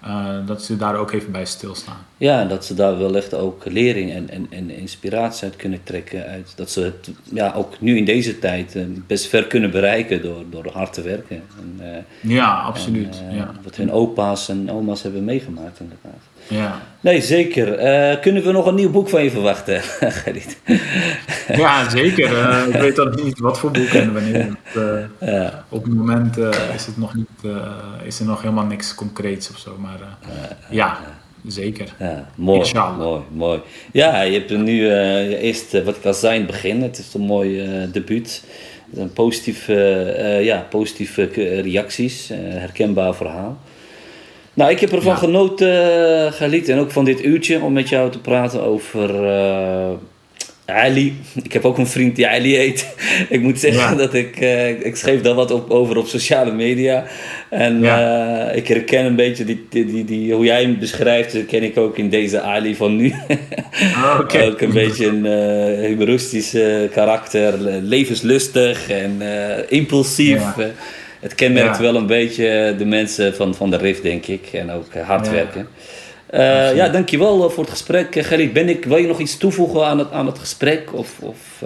Uh, dat ze daar ook even bij stilstaan. Ja, dat ze daar wellicht ook lering en, en, en inspiratie uit kunnen trekken. Uit, dat ze het ja, ook nu in deze tijd uh, best ver kunnen bereiken door, door hard te werken. En, uh, ja, absoluut. ja. Wat hun opa's en oma's hebben meegemaakt inderdaad. Ja. Nee, zeker. Uh, kunnen we nog een nieuw boek van je verwachten, Gerrit? ja, zeker. Uh, ik weet dan niet wat voor boek en wanneer. Uh, ja. Op het moment is, het nog niet, is er nog helemaal niks concreets of zo. Maar ja, zeker. Ja, mooi, mooi, mooi. Ja, je hebt er nu eerst, wat ik al zei in het begin, het is een mooi debuut. Een positieve, ja, positieve reacties, herkenbaar verhaal. Nou, ik heb ervan ja. genoten, uh, en ook van dit uurtje om met jou te praten over uh, Ali. Ik heb ook een vriend die Ali heet. ik moet zeggen dat ik, uh, ik schreef daar wat op, over op sociale media. En ja. ik herken een beetje die, die, die, hoe jij hem beschrijft, dat ken ik ook in deze Ali van nu. oh, okay. ook een beetje een humoristisch karakter, levenslustig en impulsief het kenmerkt wel een beetje de mensen van, van de RIF, denk ik. En ook eh, hard werken. Uh, ja, dankjewel eh, voor het gesprek. Gerrit, ben ik, wil je nog iets toevoegen aan het, aan het gesprek? Of, of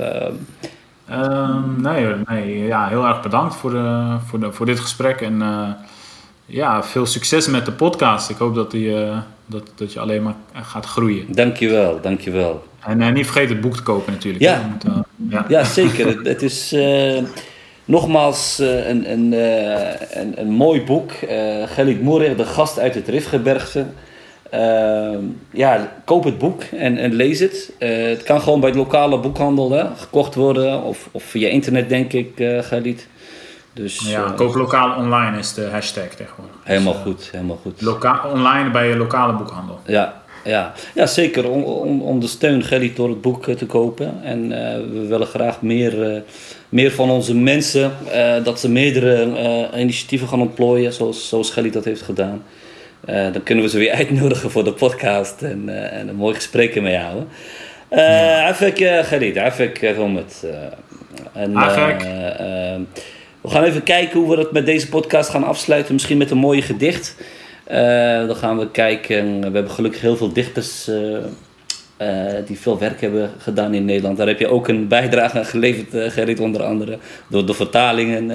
um, nee, nee ja, heel erg bedankt voor, de, voor, de, voor dit gesprek. En ja, veel succes met de podcast. Ik hoop dat, die, dat, dat je alleen maar gaat groeien. Dankjewel, dankjewel. En niet vergeet het boek te kopen natuurlijk. Ja, Moet, ja. ja. zeker. het, het is... Nogmaals, uh, een, een, uh, een, een, mooi boek. Uh, Gelit Moerig, de gast uit het Rifgebergte. ja, koop het boek en, en lees het. het kan gewoon bij de lokale boekhandel hè, gekocht worden. Of, of via internet, denk ik, Gelit. Dus, ja, koop lokaal online is de hashtag tegenwoordig. Helemaal dus, goed, helemaal goed. Loka online bij je lokale boekhandel. Ja, ja, ja zeker. ondersteun Gerrit door het boek te kopen. En we willen graag meer meer van onze mensen, uh, dat ze meerdere initiatieven gaan ontplooien, zoals, zoals Gelly dat heeft gedaan. Dan kunnen we ze weer uitnodigen voor de podcast en, en een mooi gesprek mee houden. Afek ja. Gerrit, Afek Romet. We gaan even kijken hoe we dat met deze podcast gaan afsluiten. Misschien met een mooie gedicht. Dan gaan we kijken. We hebben gelukkig heel veel dichters uh, die veel werk hebben gedaan in Nederland. Daar heb je ook een bijdrage aan geleverd, Gerrit, onder andere, door de vertalingen.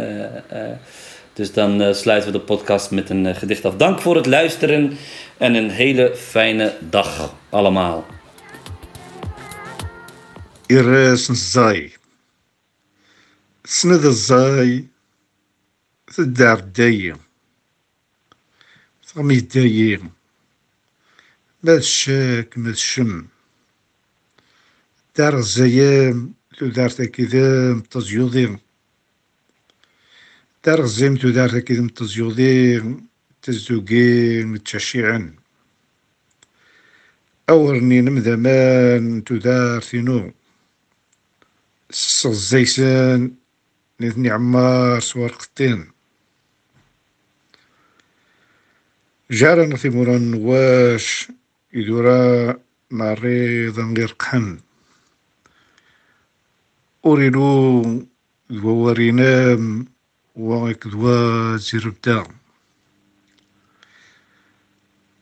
Dus dan sluiten we de podcast met een gedicht af. Dank voor het luisteren en een hele fijne dag allemaal. Er is een Sammy deeën. ما الشاك ما الشم دار الزيام تدار كذا تزيوضي دار الزيم تدار كذا تزيوضي تزوقين متششعن أورني نمذمان تدار ثينو الزيسان نذني عمار سوار قطين جارنا في مران واش يدورا مريضا غير قحن. أورينو ورينام وكدوا زربتا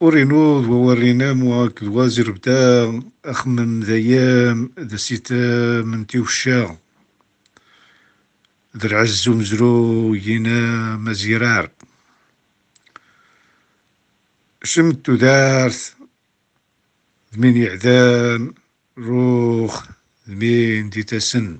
أورينو وورينام وكدوا زربتا أخمم ذيام ذا سيتا من تيوشا. ذا العزو مزرو ينا مزيرار شمت دارس من يعدان روخ من ديتسن.